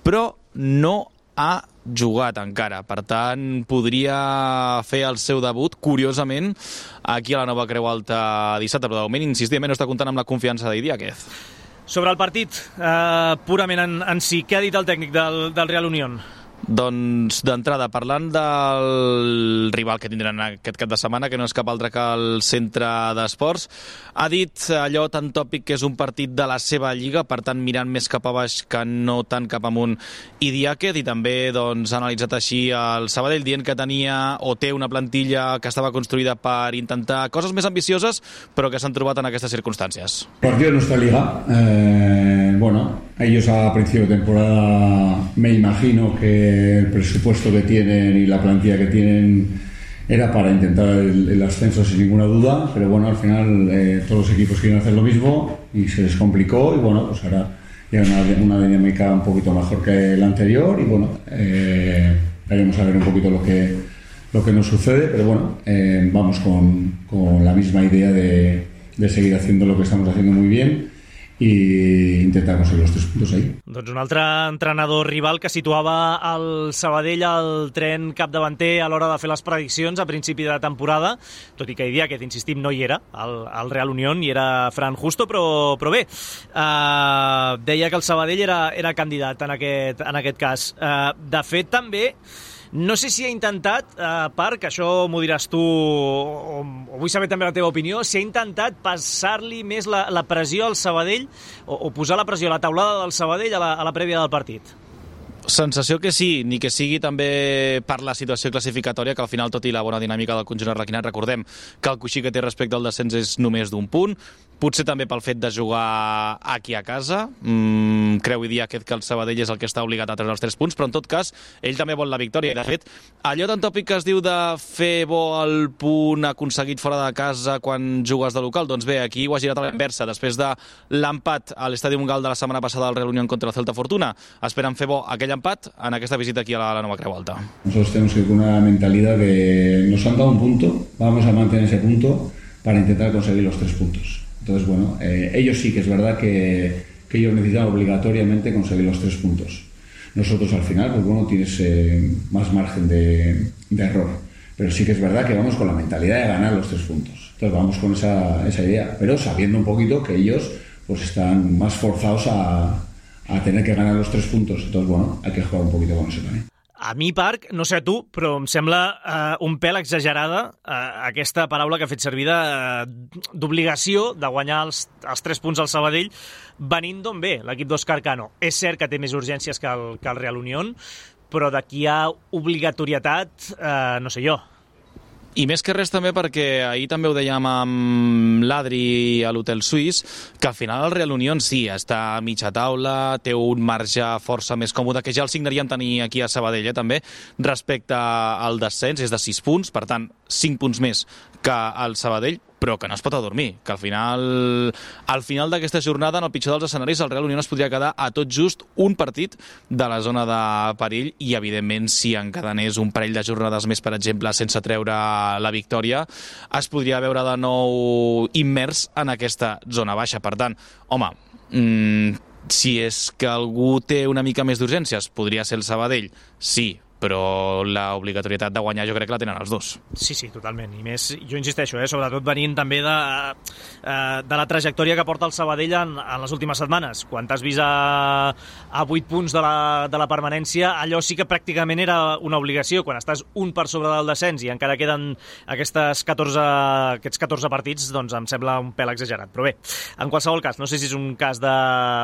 però no ha jugat encara. Per tant, podria fer el seu debut, curiosament, aquí a la Nova Creu Alta dissabte, però de moment, insistim, no està comptant amb la confiança d'Idiáquez. Sobre el partit, eh, purament en, en si, què ha dit el tècnic del, del Real Unión? Doncs d'entrada, parlant del rival que tindran aquest cap de setmana, que no és cap altre que el centre d'esports, ha dit allò tan tòpic que és un partit de la seva lliga, per tant mirant més cap a baix que no tant cap amunt i Diàquez, i també doncs, ha analitzat així el Sabadell, dient que tenia o té una plantilla que estava construïda per intentar coses més ambicioses, però que s'han trobat en aquestes circumstàncies. Partido de nuestra liga, eh, bueno, ellos a principio de temporada me imagino que el presupuesto que tienen y la plantilla que tienen era para intentar el, el ascenso sin ninguna duda, pero bueno, al final eh, todos los equipos quieren hacer lo mismo y se les complicó y bueno, pues ahora ya una, una dinámica un poquito mejor que la anterior y bueno, eh, veremos a ver un poquito lo que, lo que nos sucede, pero bueno, eh, vamos con, con, la misma idea de, de seguir haciendo lo que estamos haciendo muy bien i intentar conseguir els tres punts ahí. Doncs un altre entrenador rival que situava el Sabadell al tren capdavanter a l'hora de fer les prediccions a principi de temporada, tot i que hi dia que, insistim, no hi era, al, al Real Unión, i era Fran Justo, però, però bé, uh, deia que el Sabadell era, era candidat en aquest, en aquest cas. Uh, de fet, també no sé si ha intentat, eh, Parc, això m'ho diràs tu, o, o vull saber també la teva opinió, si ha intentat passar-li més la, la pressió al Sabadell o, o posar la pressió a la taulada del Sabadell a la, a la prèvia del partit. Sensació que sí, ni que sigui també per la situació classificatòria, que al final, tot i la bona dinàmica del conjunt arlequinat, recordem que el coixí que té respecte al descens és només d'un punt, potser també pel fet de jugar aquí a casa. Mm, creu i dir aquest que el Sabadell és el que està obligat a treure els 3 punts, però en tot cas, ell també vol la victòria. De fet, allò tan tòpic que es diu de fer bo el punt aconseguit fora de casa quan jugues de local, doncs bé, aquí ho ha girat a la inversa. Després de l'empat a l'Estadi Mungal de la setmana passada del Real Unión contra el Celta Fortuna, esperen fer bo aquell empat en aquesta visita aquí a la, la Nova Creu Alta. Nosotros tenemos que ir con una mentalidad de nos han dado un punto, vamos a mantener ese punto para intentar conseguir los tres puntos. Entonces, bueno, eh, ellos sí que es verdad que, que ellos necesitan obligatoriamente conseguir los tres puntos. Nosotros al final, pues bueno, tienes eh, más margen de, de, error. Pero sí que es verdad que vamos con la mentalidad de ganar los tres puntos. Entonces vamos con esa, esa idea, pero sabiendo un poquito que ellos pues están más forzados a, a tener que ganar los tres puntos. Entonces, bueno, hay que jugar un poquito con eso también. A mi, Parc, no sé a tu, però em sembla uh, un pèl exagerada uh, aquesta paraula que ha fet servir d'obligació de, uh, de guanyar els, els tres punts al Sabadell venint d'on ve l'equip d'Òscar Cano. És cert que té més urgències que el, que el Real Unión, però d'aquí a obligatorietat, uh, no sé jo, i més que res també perquè ahir també ho dèiem amb l'Adri a l'Hotel Suís, que al final el Real Unión sí, està a mitja taula, té un marge força més còmode, que ja el signaríem tenir aquí a Sabadell, eh, també, respecte al descens, és de 6 punts, per tant, 5 punts més que el Sabadell, però que no es pot adormir, que al final al final d'aquesta jornada, en el pitjor dels escenaris, el Real Unión es podria quedar a tot just un partit de la zona de perill i, evidentment, si encadenés un parell de jornades més, per exemple, sense treure la victòria, es podria veure de nou immers en aquesta zona baixa. Per tant, home, mmm, si és que algú té una mica més d'urgències, podria ser el Sabadell, sí, però l'obligatorietat de guanyar jo crec que la tenen els dos. Sí, sí, totalment. I més, jo insisteixo, eh, sobretot venint també de, eh, de la trajectòria que porta el Sabadell en, en les últimes setmanes. Quan t'has vist a, a 8 punts de la, de la permanència, allò sí que pràcticament era una obligació. Quan estàs un per sobre del descens i encara queden aquestes 14, aquests 14 partits, doncs em sembla un pèl exagerat. Però bé, en qualsevol cas, no sé si és un cas de,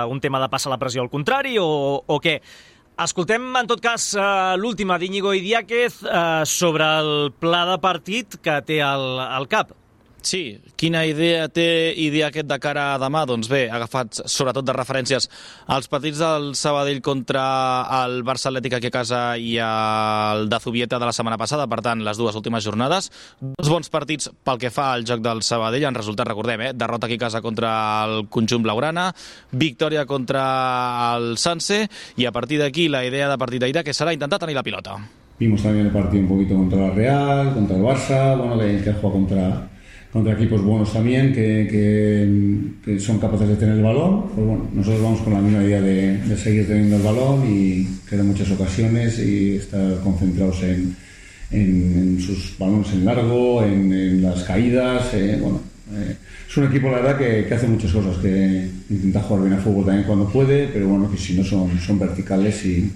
un tema de passar la pressió al contrari o, o què. Escoltem, en tot cas, uh, l'última d'Iñigo Idiáquez uh, sobre el pla de partit que té al, al cap. Sí, quina idea té idea aquest de cara a demà? Doncs bé, agafat sobretot de referències als partits del Sabadell contra el Barça Atlètic aquí a casa i el de Zubieta de la setmana passada, per tant, les dues últimes jornades. Dos bons partits pel que fa al joc del Sabadell, han resultat, recordem, eh? derrota aquí a casa contra el conjunt blaugrana, victòria contra el Sanse, i a partir d'aquí la idea de partit d'Aida que serà intentar tenir la pilota. Vimos también el partido un poquito contra la Real, contra el Barça, bueno, que, que juega contra contra equipos buenos también que, que, son capaces de tener el balón. Pues bueno, nosotros vamos con la misma idea de, seguir teniendo el balón y quedan muchas ocasiones y estar concentrados en, en, sus balones en largo, en, las caídas. Eh, bueno, eh, es un equipo, la verdad, que, que, hace muchas cosas, que intenta jugar bien al fútbol también cuando puede, pero bueno, que si no son, son verticales y,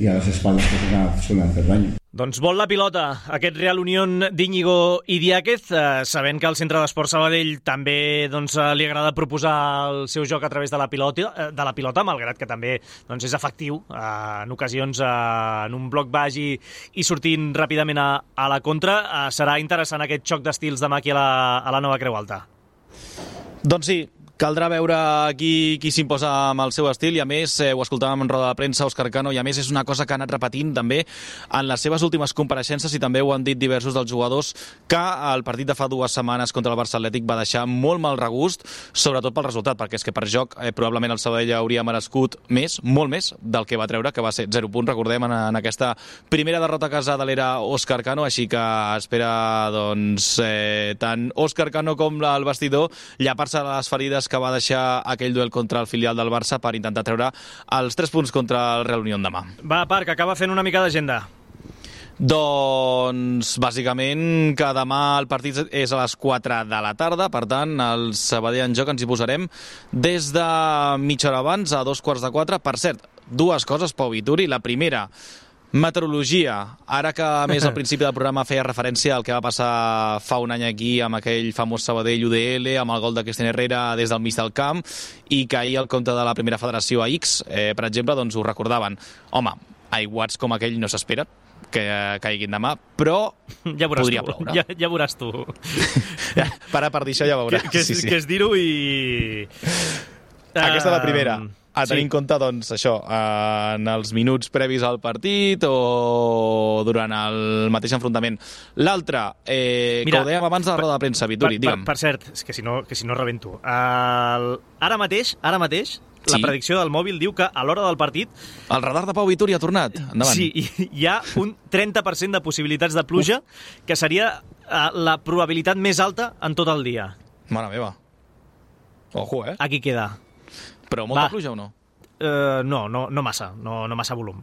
y a las espaldas pues, suelen hacer daño. Doncs vol la pilota aquest Real Unión d'Iñigo i Diáquez, eh, sabent que al Centre d'Esport Sabadell també doncs, eh, li agrada proposar el seu joc a través de la pilota, eh, de la pilota malgrat que també doncs, és efectiu eh, en ocasions eh, en un bloc baix i, i sortint ràpidament a, a la contra. Eh, serà interessant aquest xoc d'estils demà aquí a la, a la nova Creu Alta. Doncs sí, caldrà veure qui, qui s'imposa amb el seu estil i a més, eh, ho escoltàvem en roda de premsa, Òscar Cano, i a més és una cosa que ha anat repetint també en les seves últimes compareixences i també ho han dit diversos dels jugadors que el partit de fa dues setmanes contra el Barça Atlètic va deixar molt mal regust, sobretot pel resultat, perquè és que per joc eh, probablement el Sabadell hauria merescut més, molt més, del que va treure, que va ser 0 punts, recordem, en, en aquesta primera derrota a casa de l'era Òscar Cano, així que espera doncs, eh, tant Òscar Cano com el vestidor llapar-se les ferides que va deixar aquell duel contra el filial del Barça per intentar treure els 3 punts contra el Real Unión demà. Va, Parc, acaba fent una mica d'agenda. Doncs, bàsicament, que demà el partit és a les 4 de la tarda, per tant, el Sabadell en joc ens hi posarem des de mitja hora abans a dos quarts de quatre. Per cert, dues coses, Pau Vituri. La primera, Meteorologia. Ara que, a més, al principi del programa feia referència al que va passar fa un any aquí amb aquell famós Sabadell UDL, amb el gol de Cristian Herrera des del mig del camp, i que ahir el compte de la primera federació a X, eh, per exemple, doncs ho recordaven. Home, aiguats com aquell no s'espera que caiguin demà, però ja veuràs podria tu. ploure. Ja, ja veuràs tu. Ja, para per dir això ja veuràs. Que, que, sí, sí. que és dir-ho i... Aquesta és la primera. Um, A tenir sí. en compte, doncs, això, en els minuts previs al partit o durant el mateix enfrontament. L'altre, eh, Mira, que ho dèiem abans de la roda de premsa, Vituri, per, per, digue'm. per cert, és que si no, que si no rebento. El... Ara mateix, ara mateix, la Sí. predicció del mòbil diu que a l'hora del partit El radar de Pau Vituri ha tornat. Endavant. sí, hi- hi ha un 30% de possibilitats de pluja, que seria eh, la probabilitat més alta en tot el dia. Mare meva. Ojo, eh? Aquí queda. Però molta Va. pluja o no? Uh, no, no, no massa, no, no massa volum.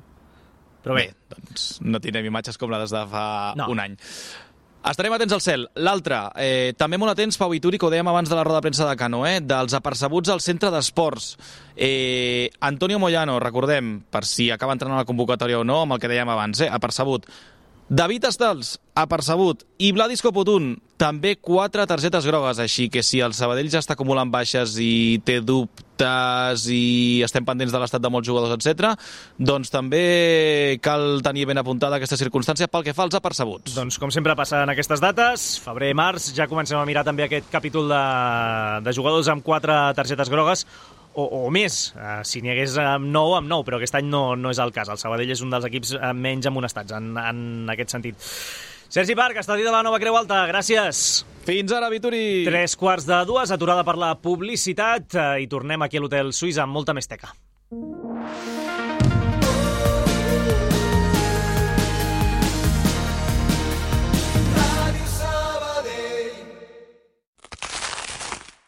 Però bé, Bé, doncs no tindrem imatges com les de fa No. un any. Estarem atents al cel. L'altre, eh, també molt atents, Pau Vituri, que ho dèiem abans de la roda de premsa de Cano, eh, dels apercebuts al centre d'esports. Eh, Antonio Moyano, recordem, per si acaba entrant a la convocatòria o no, amb el que dèiem abans, eh, apercebut. David Estals, apercebut. I Vladis Copotun, també quatre targetes grogues, així que si el Sabadell ja està acumulant baixes i té dubtes i estem pendents de l'estat de molts jugadors, etc, doncs també cal tenir ben apuntada aquesta circumstància pel que fa als apercebuts. doncs com sempre passa en aquestes dates, febrer i març, ja comencem a mirar també aquest capítol de, de jugadors amb quatre targetes grogues, o, o més, uh, si n'hi hagués amb 9, amb 9, però aquest any no, no és el cas. El Sabadell és un dels equips eh, menys amonestats en, en aquest sentit. Sergi Parc, estadi de la Nova Creu Alta, gràcies. Fins ara, Vituri! Tres quarts de dues, aturada per la publicitat, eh, i tornem aquí a l'Hotel Suïssa amb molta més teca.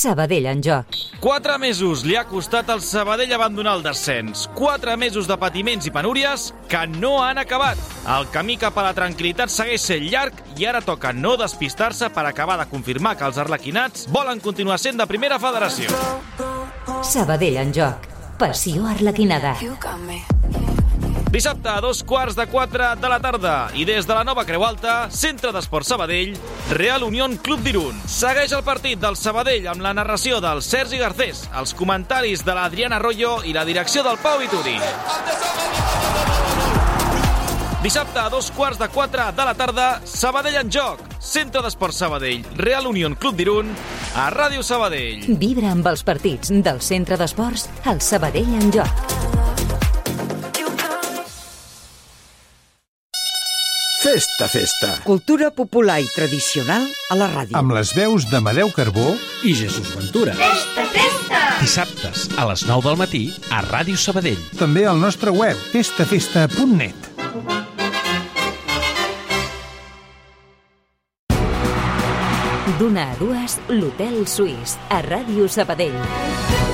Sabadell en joc. Quatre mesos li ha costat al Sabadell abandonar el descens. Quatre mesos de patiments i penúries que no han acabat. El camí cap a la tranquil·litat segueix sent llarg i ara toca no despistar-se per acabar de confirmar que els arlequinats volen continuar sent de primera federació. Sabadell en joc. Passió arlequinada. Dissabte a dos quarts de quatre de la tarda i des de la nova Creu Alta, Centre d'Esport Sabadell, Real Unión Club d'Irun. Segueix el partit del Sabadell amb la narració del Sergi Garcés, els comentaris de l'Adriana Arroyo i la direcció del Pau Vituri. Dissabte a dos quarts de quatre de la tarda, Sabadell en joc. Centre d'Esport Sabadell, Real Unión Club d'Irun, a Ràdio Sabadell. Vibra amb els partits del Centre d'Esports al Sabadell en joc. Festa, festa. Cultura popular i tradicional a la ràdio. Amb les veus d'Amadeu Carbó i Jesús Ventura. Festa, festa! Dissabtes a les 9 del matí a Ràdio Sabadell. També al nostre web festafesta.net. D'una a dues, l'Hotel Suís, a Ràdio Sabadell.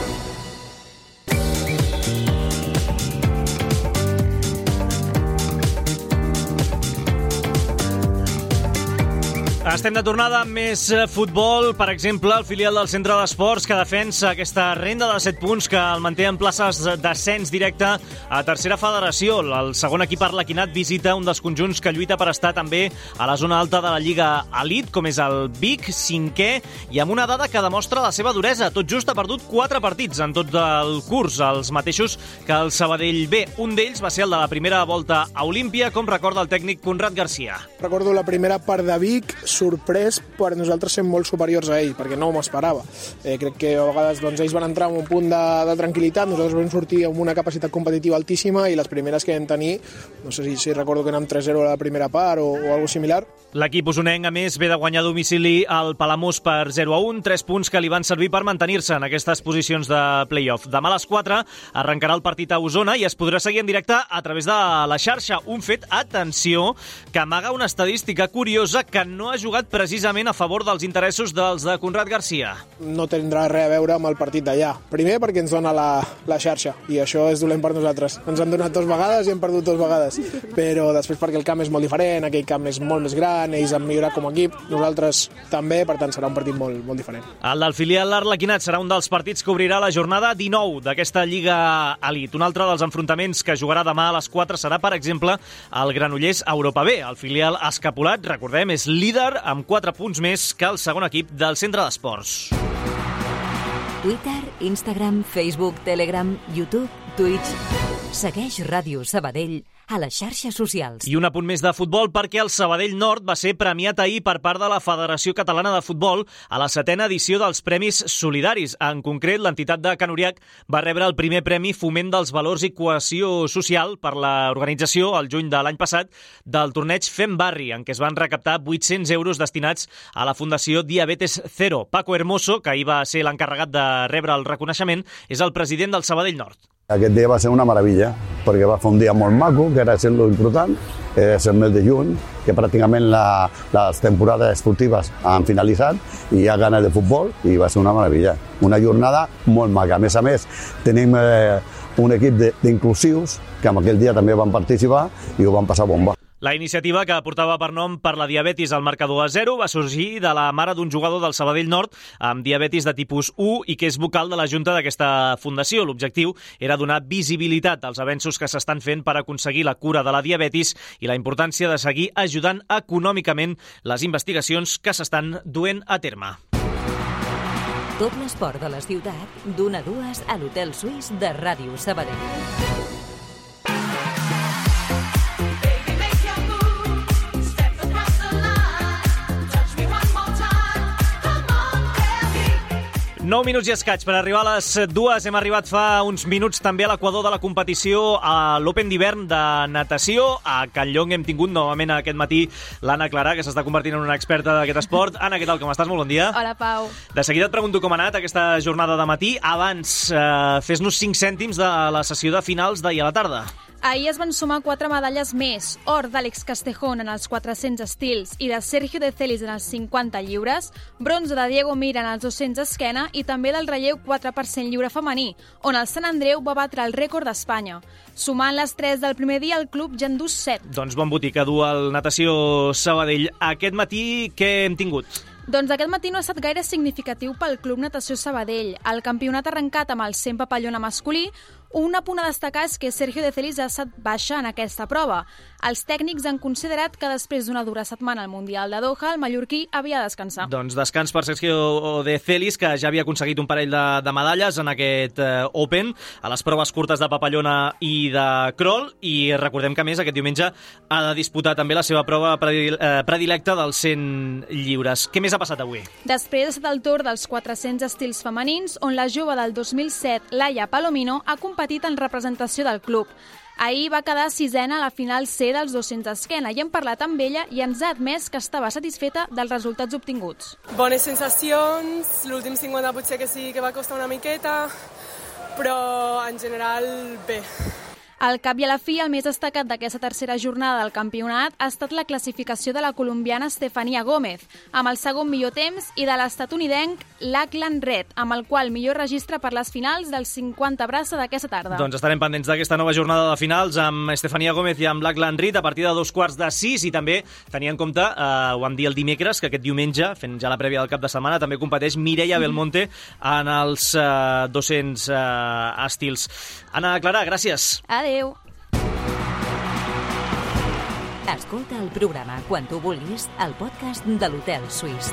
Estem de tornada amb més eh, futbol. Per exemple, el filial del Centre d'Esports que defensa aquesta renda de 7 punts que el manté en places d'ascens directe a tercera federació. El segon equip arlequinat visita un dels conjunts que lluita per estar també a la zona alta de la Lliga Elite, com és el Vic, cinquè, i amb una dada que demostra la seva duresa. Tot just ha perdut 4 partits en tot el curs, els mateixos que el Sabadell B. Un d'ells va ser el de la primera volta a Olímpia, com recorda el tècnic Conrad Garcia. Recordo la primera part de Vic, sorprès per nosaltres ser molt superiors a ell, perquè no m'ho esperava. Eh, crec que a vegades doncs, ells van entrar en un punt de, de tranquil·litat, nosaltres vam sortir amb una capacitat competitiva altíssima i les primeres que vam tenir, no sé si, si recordo que anàvem 3-0 a la primera part o, o alguna similar. L'equip usonenc, a més, ve de guanyar domicili al Palamós per 0-1, tres punts que li van servir per mantenir-se en aquestes posicions de play-off. Demà a les 4 arrencarà el partit a Osona i es podrà seguir en directe a través de la xarxa. Un fet, atenció, que amaga una estadística curiosa que no ha jugat precisament a favor dels interessos dels de Conrad Garcia. No tindrà res a veure amb el partit d'allà. Primer perquè ens dona la, la xarxa i això és dolent per nosaltres. Ens han donat dues vegades i hem perdut dues vegades. Però després perquè el camp és molt diferent, aquell camp és molt més gran, ells han millorat com a equip, nosaltres també, per tant serà un partit molt, molt diferent. El del filial L'Arlequinat serà un dels partits que obrirà la jornada 19 d'aquesta Lliga Elite. Un altre dels enfrontaments que jugarà demà a les 4 serà, per exemple, el Granollers Europa B. El filial escapulat, recordem, és líder amb 4 punts més que el segon equip del centre d'esports. Twitter, Instagram, Facebook, Telegram, YouTube, Twitch... Segueix Ràdio Sabadell a les xarxes socials. I un apunt més de futbol perquè el Sabadell Nord va ser premiat ahir per part de la Federació Catalana de Futbol a la setena edició dels Premis Solidaris. En concret, l'entitat de Canuriac va rebre el primer premi Foment dels Valors i Cohesió Social per l'organització, el juny de l'any passat, del torneig Fem Barri, en què es van recaptar 800 euros destinats a la Fundació Diabetes Zero. Paco Hermoso, que ahir va ser l'encarregat de rebre el reconeixement, és el president del Sabadell Nord. Aquest dia va ser una meravella, perquè va fer un dia molt maco, que era ser lo important, és el mes de juny, que pràcticament la, les temporades esportives han finalitzat i hi ha ganes de futbol i va ser una meravella. Una jornada molt maca. A més a més, tenim eh, un equip d'inclusius que en aquell dia també van participar i ho van passar bomba. La iniciativa, que portava per nom per la diabetis al marcador a 0, va sorgir de la mare d'un jugador del Sabadell Nord amb diabetis de tipus 1 i que és vocal de la Junta d'aquesta fundació. L'objectiu era donar visibilitat als avenços que s'estan fent per aconseguir la cura de la diabetis i la importància de seguir ajudant econòmicament les investigacions que s'estan duent a terme. Tot l'esport de la ciutat, d'una a dues a l'Hotel Suís de Ràdio Sabadell. 9 minuts i escaig per arribar a les dues. Hem arribat fa uns minuts també a l'equador de la competició a l'Open d'hivern de natació. A Canllong hem tingut novament aquest matí l'Anna Clara, que s'està convertint en una experta d'aquest esport. Anna, què tal, com estàs? Molt bon dia. Hola, Pau. De seguida et pregunto com ha anat aquesta jornada de matí. Abans, eh, fes-nos 5 cèntims de la sessió de finals d'ahir a la tarda. Ahir es van sumar quatre medalles més. Or d'Àlex Castejón en els 400 estils i de Sergio de Celis en els 50 lliures, bronze de Diego Mira en els 200 esquena i també del relleu 4% lliure femení, on el Sant Andreu va batre el rècord d'Espanya. Sumant les 3 del primer dia, el club ja en dus 7. Doncs bon botí que du el Natació Sabadell. Aquest matí què hem tingut? Doncs aquest matí no ha estat gaire significatiu pel Club Natació Sabadell. El campionat ha arrencat amb el 100 papallona masculí, un apunt a destacar és que Sergio de Celis ha estat baixa en aquesta prova. Els tècnics han considerat que després d'una dura setmana al Mundial de Doha, el mallorquí havia de descansar. Doncs descans per Sergio de Celis, que ja havia aconseguit un parell de, de medalles en aquest eh, Open, a les proves curtes de papallona i de crawl, i recordem que, més, aquest diumenge ha de disputar també la seva prova eh, predilecta dels 100 lliures. Què més ha passat avui? Després ha estat el torn dels 400 estils femenins, on la jove del 2007, Laia Palomino, ha competit en representació del club. Ahir va quedar sisena a la final C dels 200 esquena i hem parlat amb ella i ens ha admès que estava satisfeta dels resultats obtinguts. Bones sensacions, l'últim 50 potser que sí que va costar una miqueta, però en general bé. Al cap i a la fi, el més destacat d'aquesta tercera jornada del campionat ha estat la classificació de la colombiana Estefania Gómez, amb el segon millor temps, i de l'estatunidenc Lachlan Red, amb el qual millor registre per les finals del 50 braça d'aquesta tarda. Doncs estarem pendents d'aquesta nova jornada de finals amb Estefania Gómez i amb Lachlan Reed a partir de dos quarts de sis i també tenia en compte, eh, ho vam dir el dimecres, que aquest diumenge, fent ja la prèvia del cap de setmana, també competeix Mireia Belmonte en els eh, 200 eh, estils. Anna Clara, gràcies. Adeu. Escolta el programa quan tu vulguis al podcast de l'Hotel Suís.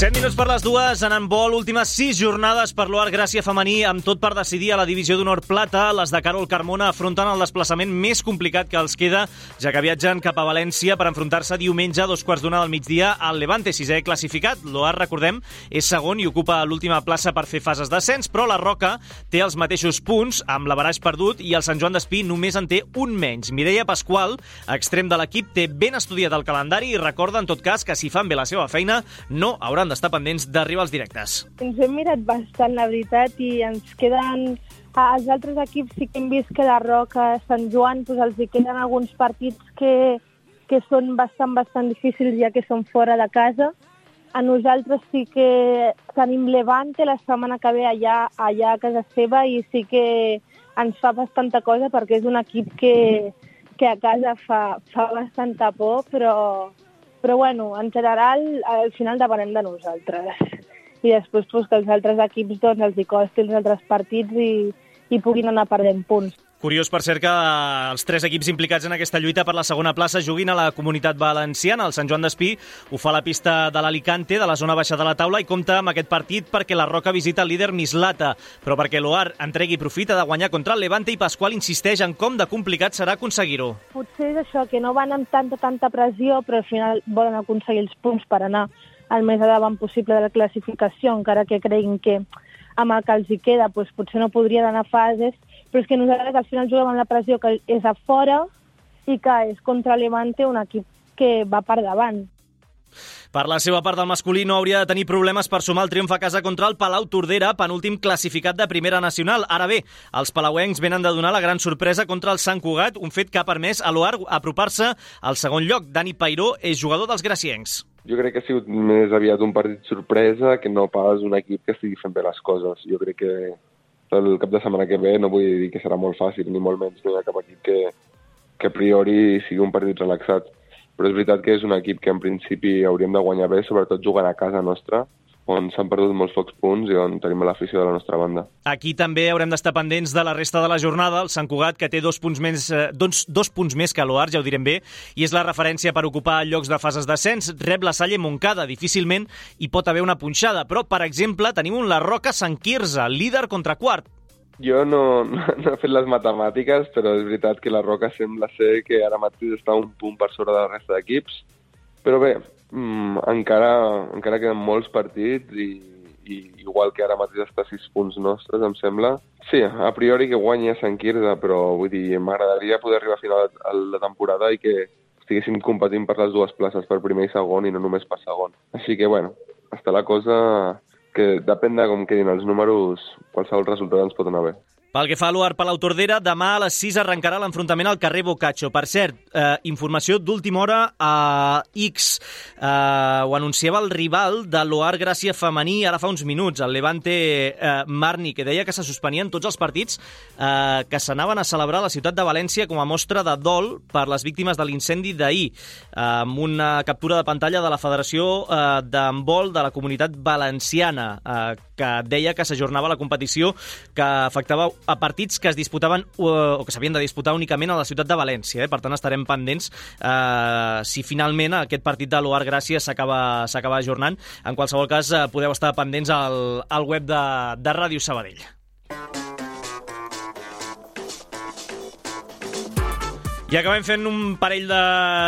7 minuts per les dues, en handbol, últimes 6 jornades per l'Oar Gràcia femení, amb tot per decidir a la divisió d'honor plata. Les de Carol Carmona afronten el desplaçament més complicat que els queda, ja que viatgen cap a València per enfrontar-se diumenge a dos quarts d'una del migdia al Levante, sisè classificat. L'Oar, recordem, és segon i ocupa l'última plaça per fer fases d'ascens, però la Roca té els mateixos punts, amb la baraix perdut, i el Sant Joan d'Espí només en té un menys. Mireia Pasqual, extrem de l'equip, té ben estudiat el calendari i recorda, en tot cas, que si fan bé la seva feina, no hauran d'estar pendents d'arribar als directes. Ens hem mirat bastant, la veritat, i ens queden... Els altres equips sí que hem vist que la Roca, Sant Joan, doncs els hi queden alguns partits que, que són bastant, bastant difícils ja que són fora de casa. A nosaltres sí que tenim Levante la setmana que ve allà, allà a casa seva i sí que ens fa bastanta cosa perquè és un equip que, que a casa fa, fa bastanta por, però, però bueno, en general al final depenem de nosaltres. I després pues, que els altres equips doncs, els hi costi els altres partits i, i puguin anar perdent punts. Curiós, per cert, que els tres equips implicats en aquesta lluita per la segona plaça juguin a la comunitat valenciana. El Sant Joan d'Espí ho fa a la pista de l'Alicante, de la zona baixa de la taula, i compta amb aquest partit perquè la Roca visita el líder Mislata, però perquè l'Oar entregui profita de guanyar contra el Levante i Pasqual insisteix en com de complicat serà aconseguir-ho. Potser és això, que no van amb tanta, tanta pressió, però al final volen aconseguir els punts per anar el més endavant possible de la classificació, encara que creguin que amb el que els hi queda doncs, potser no podrien anar a fases, però és que nosaltres al final juguem amb la pressió que és a fora i que és contra Levante un equip que va per davant. Per la seva part, el masculí no hauria de tenir problemes per sumar el triomf a casa contra el Palau Tordera, penúltim classificat de primera nacional. Ara bé, els palauencs venen de donar la gran sorpresa contra el Sant Cugat, un fet que ha permès a l'Oar apropar-se al segon lloc. Dani Pairó és jugador dels graciencs. Jo crec que ha sigut més aviat un partit sorpresa que no pas un equip que estigui fent bé les coses. Jo crec que el cap de setmana que ve no vull dir que serà molt fàcil, ni molt menys, no hi ha cap equip que, que a priori sigui un partit relaxat. Però és veritat que és un equip que en principi hauríem de guanyar bé, sobretot jugant a casa nostra, on s'han perdut molts pocs punts i on tenim l'afició de la nostra banda. Aquí també haurem d'estar pendents de la resta de la jornada. El Sant Cugat, que té dos punts més, eh, dos, dos punts més que l'Oar, ja ho direm bé, i és la referència per ocupar llocs de fases d'ascens. Rep la Salle Moncada, difícilment hi pot haver una punxada, però, per exemple, tenim un La Roca Sant Quirze, líder contra quart. Jo no, no, no he fet les matemàtiques, però és veritat que la Roca sembla ser que ara mateix està un punt per sobre de la resta d'equips. Però bé, mm, encara, encara queden molts partits i, i igual que ara mateix està a 6 punts nostres, em sembla. Sí, a priori que guanyi a Sant Quirze, però vull dir, m'agradaria poder arribar a final de la temporada i que estiguéssim competint per les dues places, per primer i segon, i no només per segon. Així que, bueno, està la cosa que depèn de com quedin els números, qualsevol resultat ens pot anar bé. Pel que fa a l'Uar Palau Tordera, demà a les 6 arrencarà l'enfrontament al carrer Boccaccio. Per cert, eh, informació d'última hora a X. Eh, ho anunciava el rival de l'Oar Gràcia femení ara fa uns minuts, el Levante eh, Marni, que deia que se suspenien tots els partits eh, que s'anaven a celebrar a la ciutat de València com a mostra de dol per les víctimes de l'incendi d'ahir, eh, amb una captura de pantalla de la Federació eh, d'Handbol de la Comunitat Valenciana, eh, que deia que s'ajornava la competició que afectava a partits que es disputaven o que s'havien de disputar únicament a la ciutat de València. Eh? Per tant, estarem pendents eh, si finalment aquest partit de l'Oar Gràcia s'acaba ajornant. En qualsevol cas, eh, podeu estar pendents al, al web de, de Ràdio Sabadell. I acabem fent un parell de,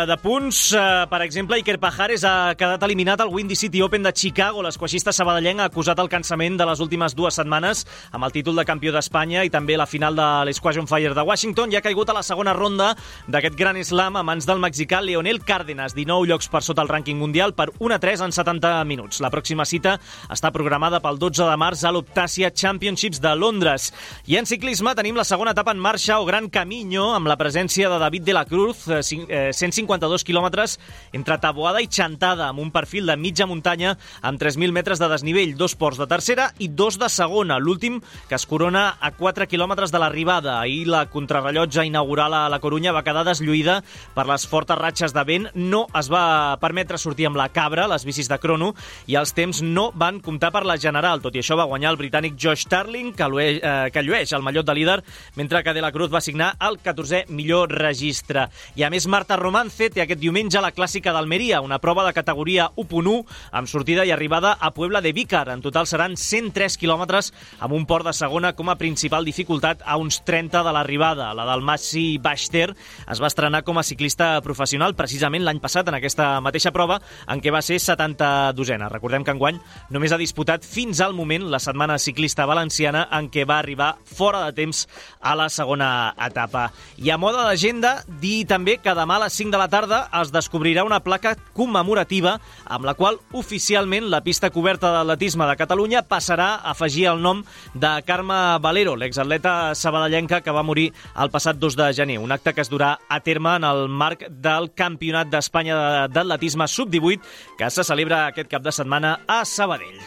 de punts. Uh, per exemple, Iker Pajares ha quedat eliminat al Windy City Open de Chicago. L'esquaixista sabadellenc ha acusat el cansament de les últimes dues setmanes amb el títol de campió d'Espanya i també la final de l'Squash on Fire de Washington i ha caigut a la segona ronda d'aquest gran slam a mans del mexicà Leonel Cárdenas, 19 llocs per sota el rànquing mundial per 1-3 en 70 minuts. La pròxima cita està programada pel 12 de març a l'Optasia Championships de Londres. I en ciclisme tenim la segona etapa en marxa o Gran Camino amb la presència de David de la Cruz, 152 eh, quilòmetres entre Taboada i Chantada, amb un perfil de mitja muntanya amb 3.000 metres de desnivell, dos ports de tercera i dos de segona, l'últim que es corona a 4 quilòmetres de l'arribada. Ahir la contrarrellotge inaugural a la Corunya va quedar deslluïda per les fortes ratxes de vent, no es va permetre sortir amb la cabra, les bicis de crono, i els temps no van comptar per la general. Tot i això va guanyar el britànic Josh Tarling, que, llueix, eh, que llueix el mallot de líder, mentre que De la Cruz va signar el 14è millor registre. I a més, Marta Romance té aquest diumenge la clàssica d'Almeria, una prova de categoria 1.1 amb sortida i arribada a Puebla de Vícar. En total seran 103 quilòmetres amb un port de segona com a principal dificultat a uns 30 de l'arribada. La del Massi Baxter es va estrenar com a ciclista professional precisament l'any passat en aquesta mateixa prova en què va ser 72ena. Recordem que enguany només ha disputat fins al moment la setmana ciclista valenciana en què va arribar fora de temps a la segona etapa. I a moda d'agenda, dir també que demà a les 5 de la tarda es descobrirà una placa commemorativa amb la qual oficialment la pista coberta d'atletisme de Catalunya passarà a afegir el nom de Carme Valero, l'exatleta sabadellenca que va morir el passat 2 de gener. Un acte que es durà a terme en el marc del Campionat d'Espanya d'Atletisme Sub-18 que se celebra aquest cap de setmana a Sabadell.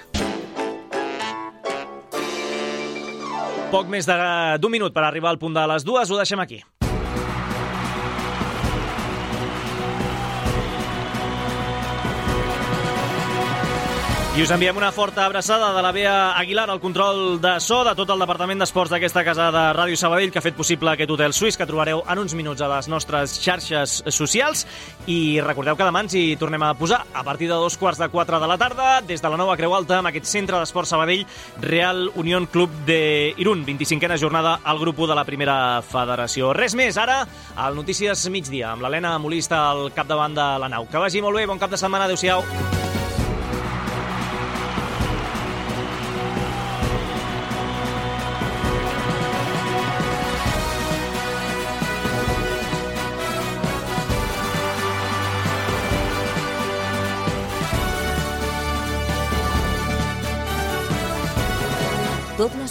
Poc més d'un minut per arribar al punt de les dues, ho deixem aquí. I us enviem una forta abraçada de la Bea Aguilar, al control de so de tot el Departament d'Esports d'aquesta casa de Ràdio Sabadell, que ha fet possible aquest hotel suís que trobareu en uns minuts a les nostres xarxes socials. I recordeu que demà ens hi tornem a posar a partir de dos quarts de quatre de la tarda, des de la nova Creu Alta, amb aquest centre d'esports Sabadell, Real Unión Club de Irún, 25a jornada al grup de la primera federació. Res més, ara, al Notícies Migdia, amb l'Helena Molista al capdavant de la nau. Que vagi molt bé, bon cap de setmana, adeu-siau.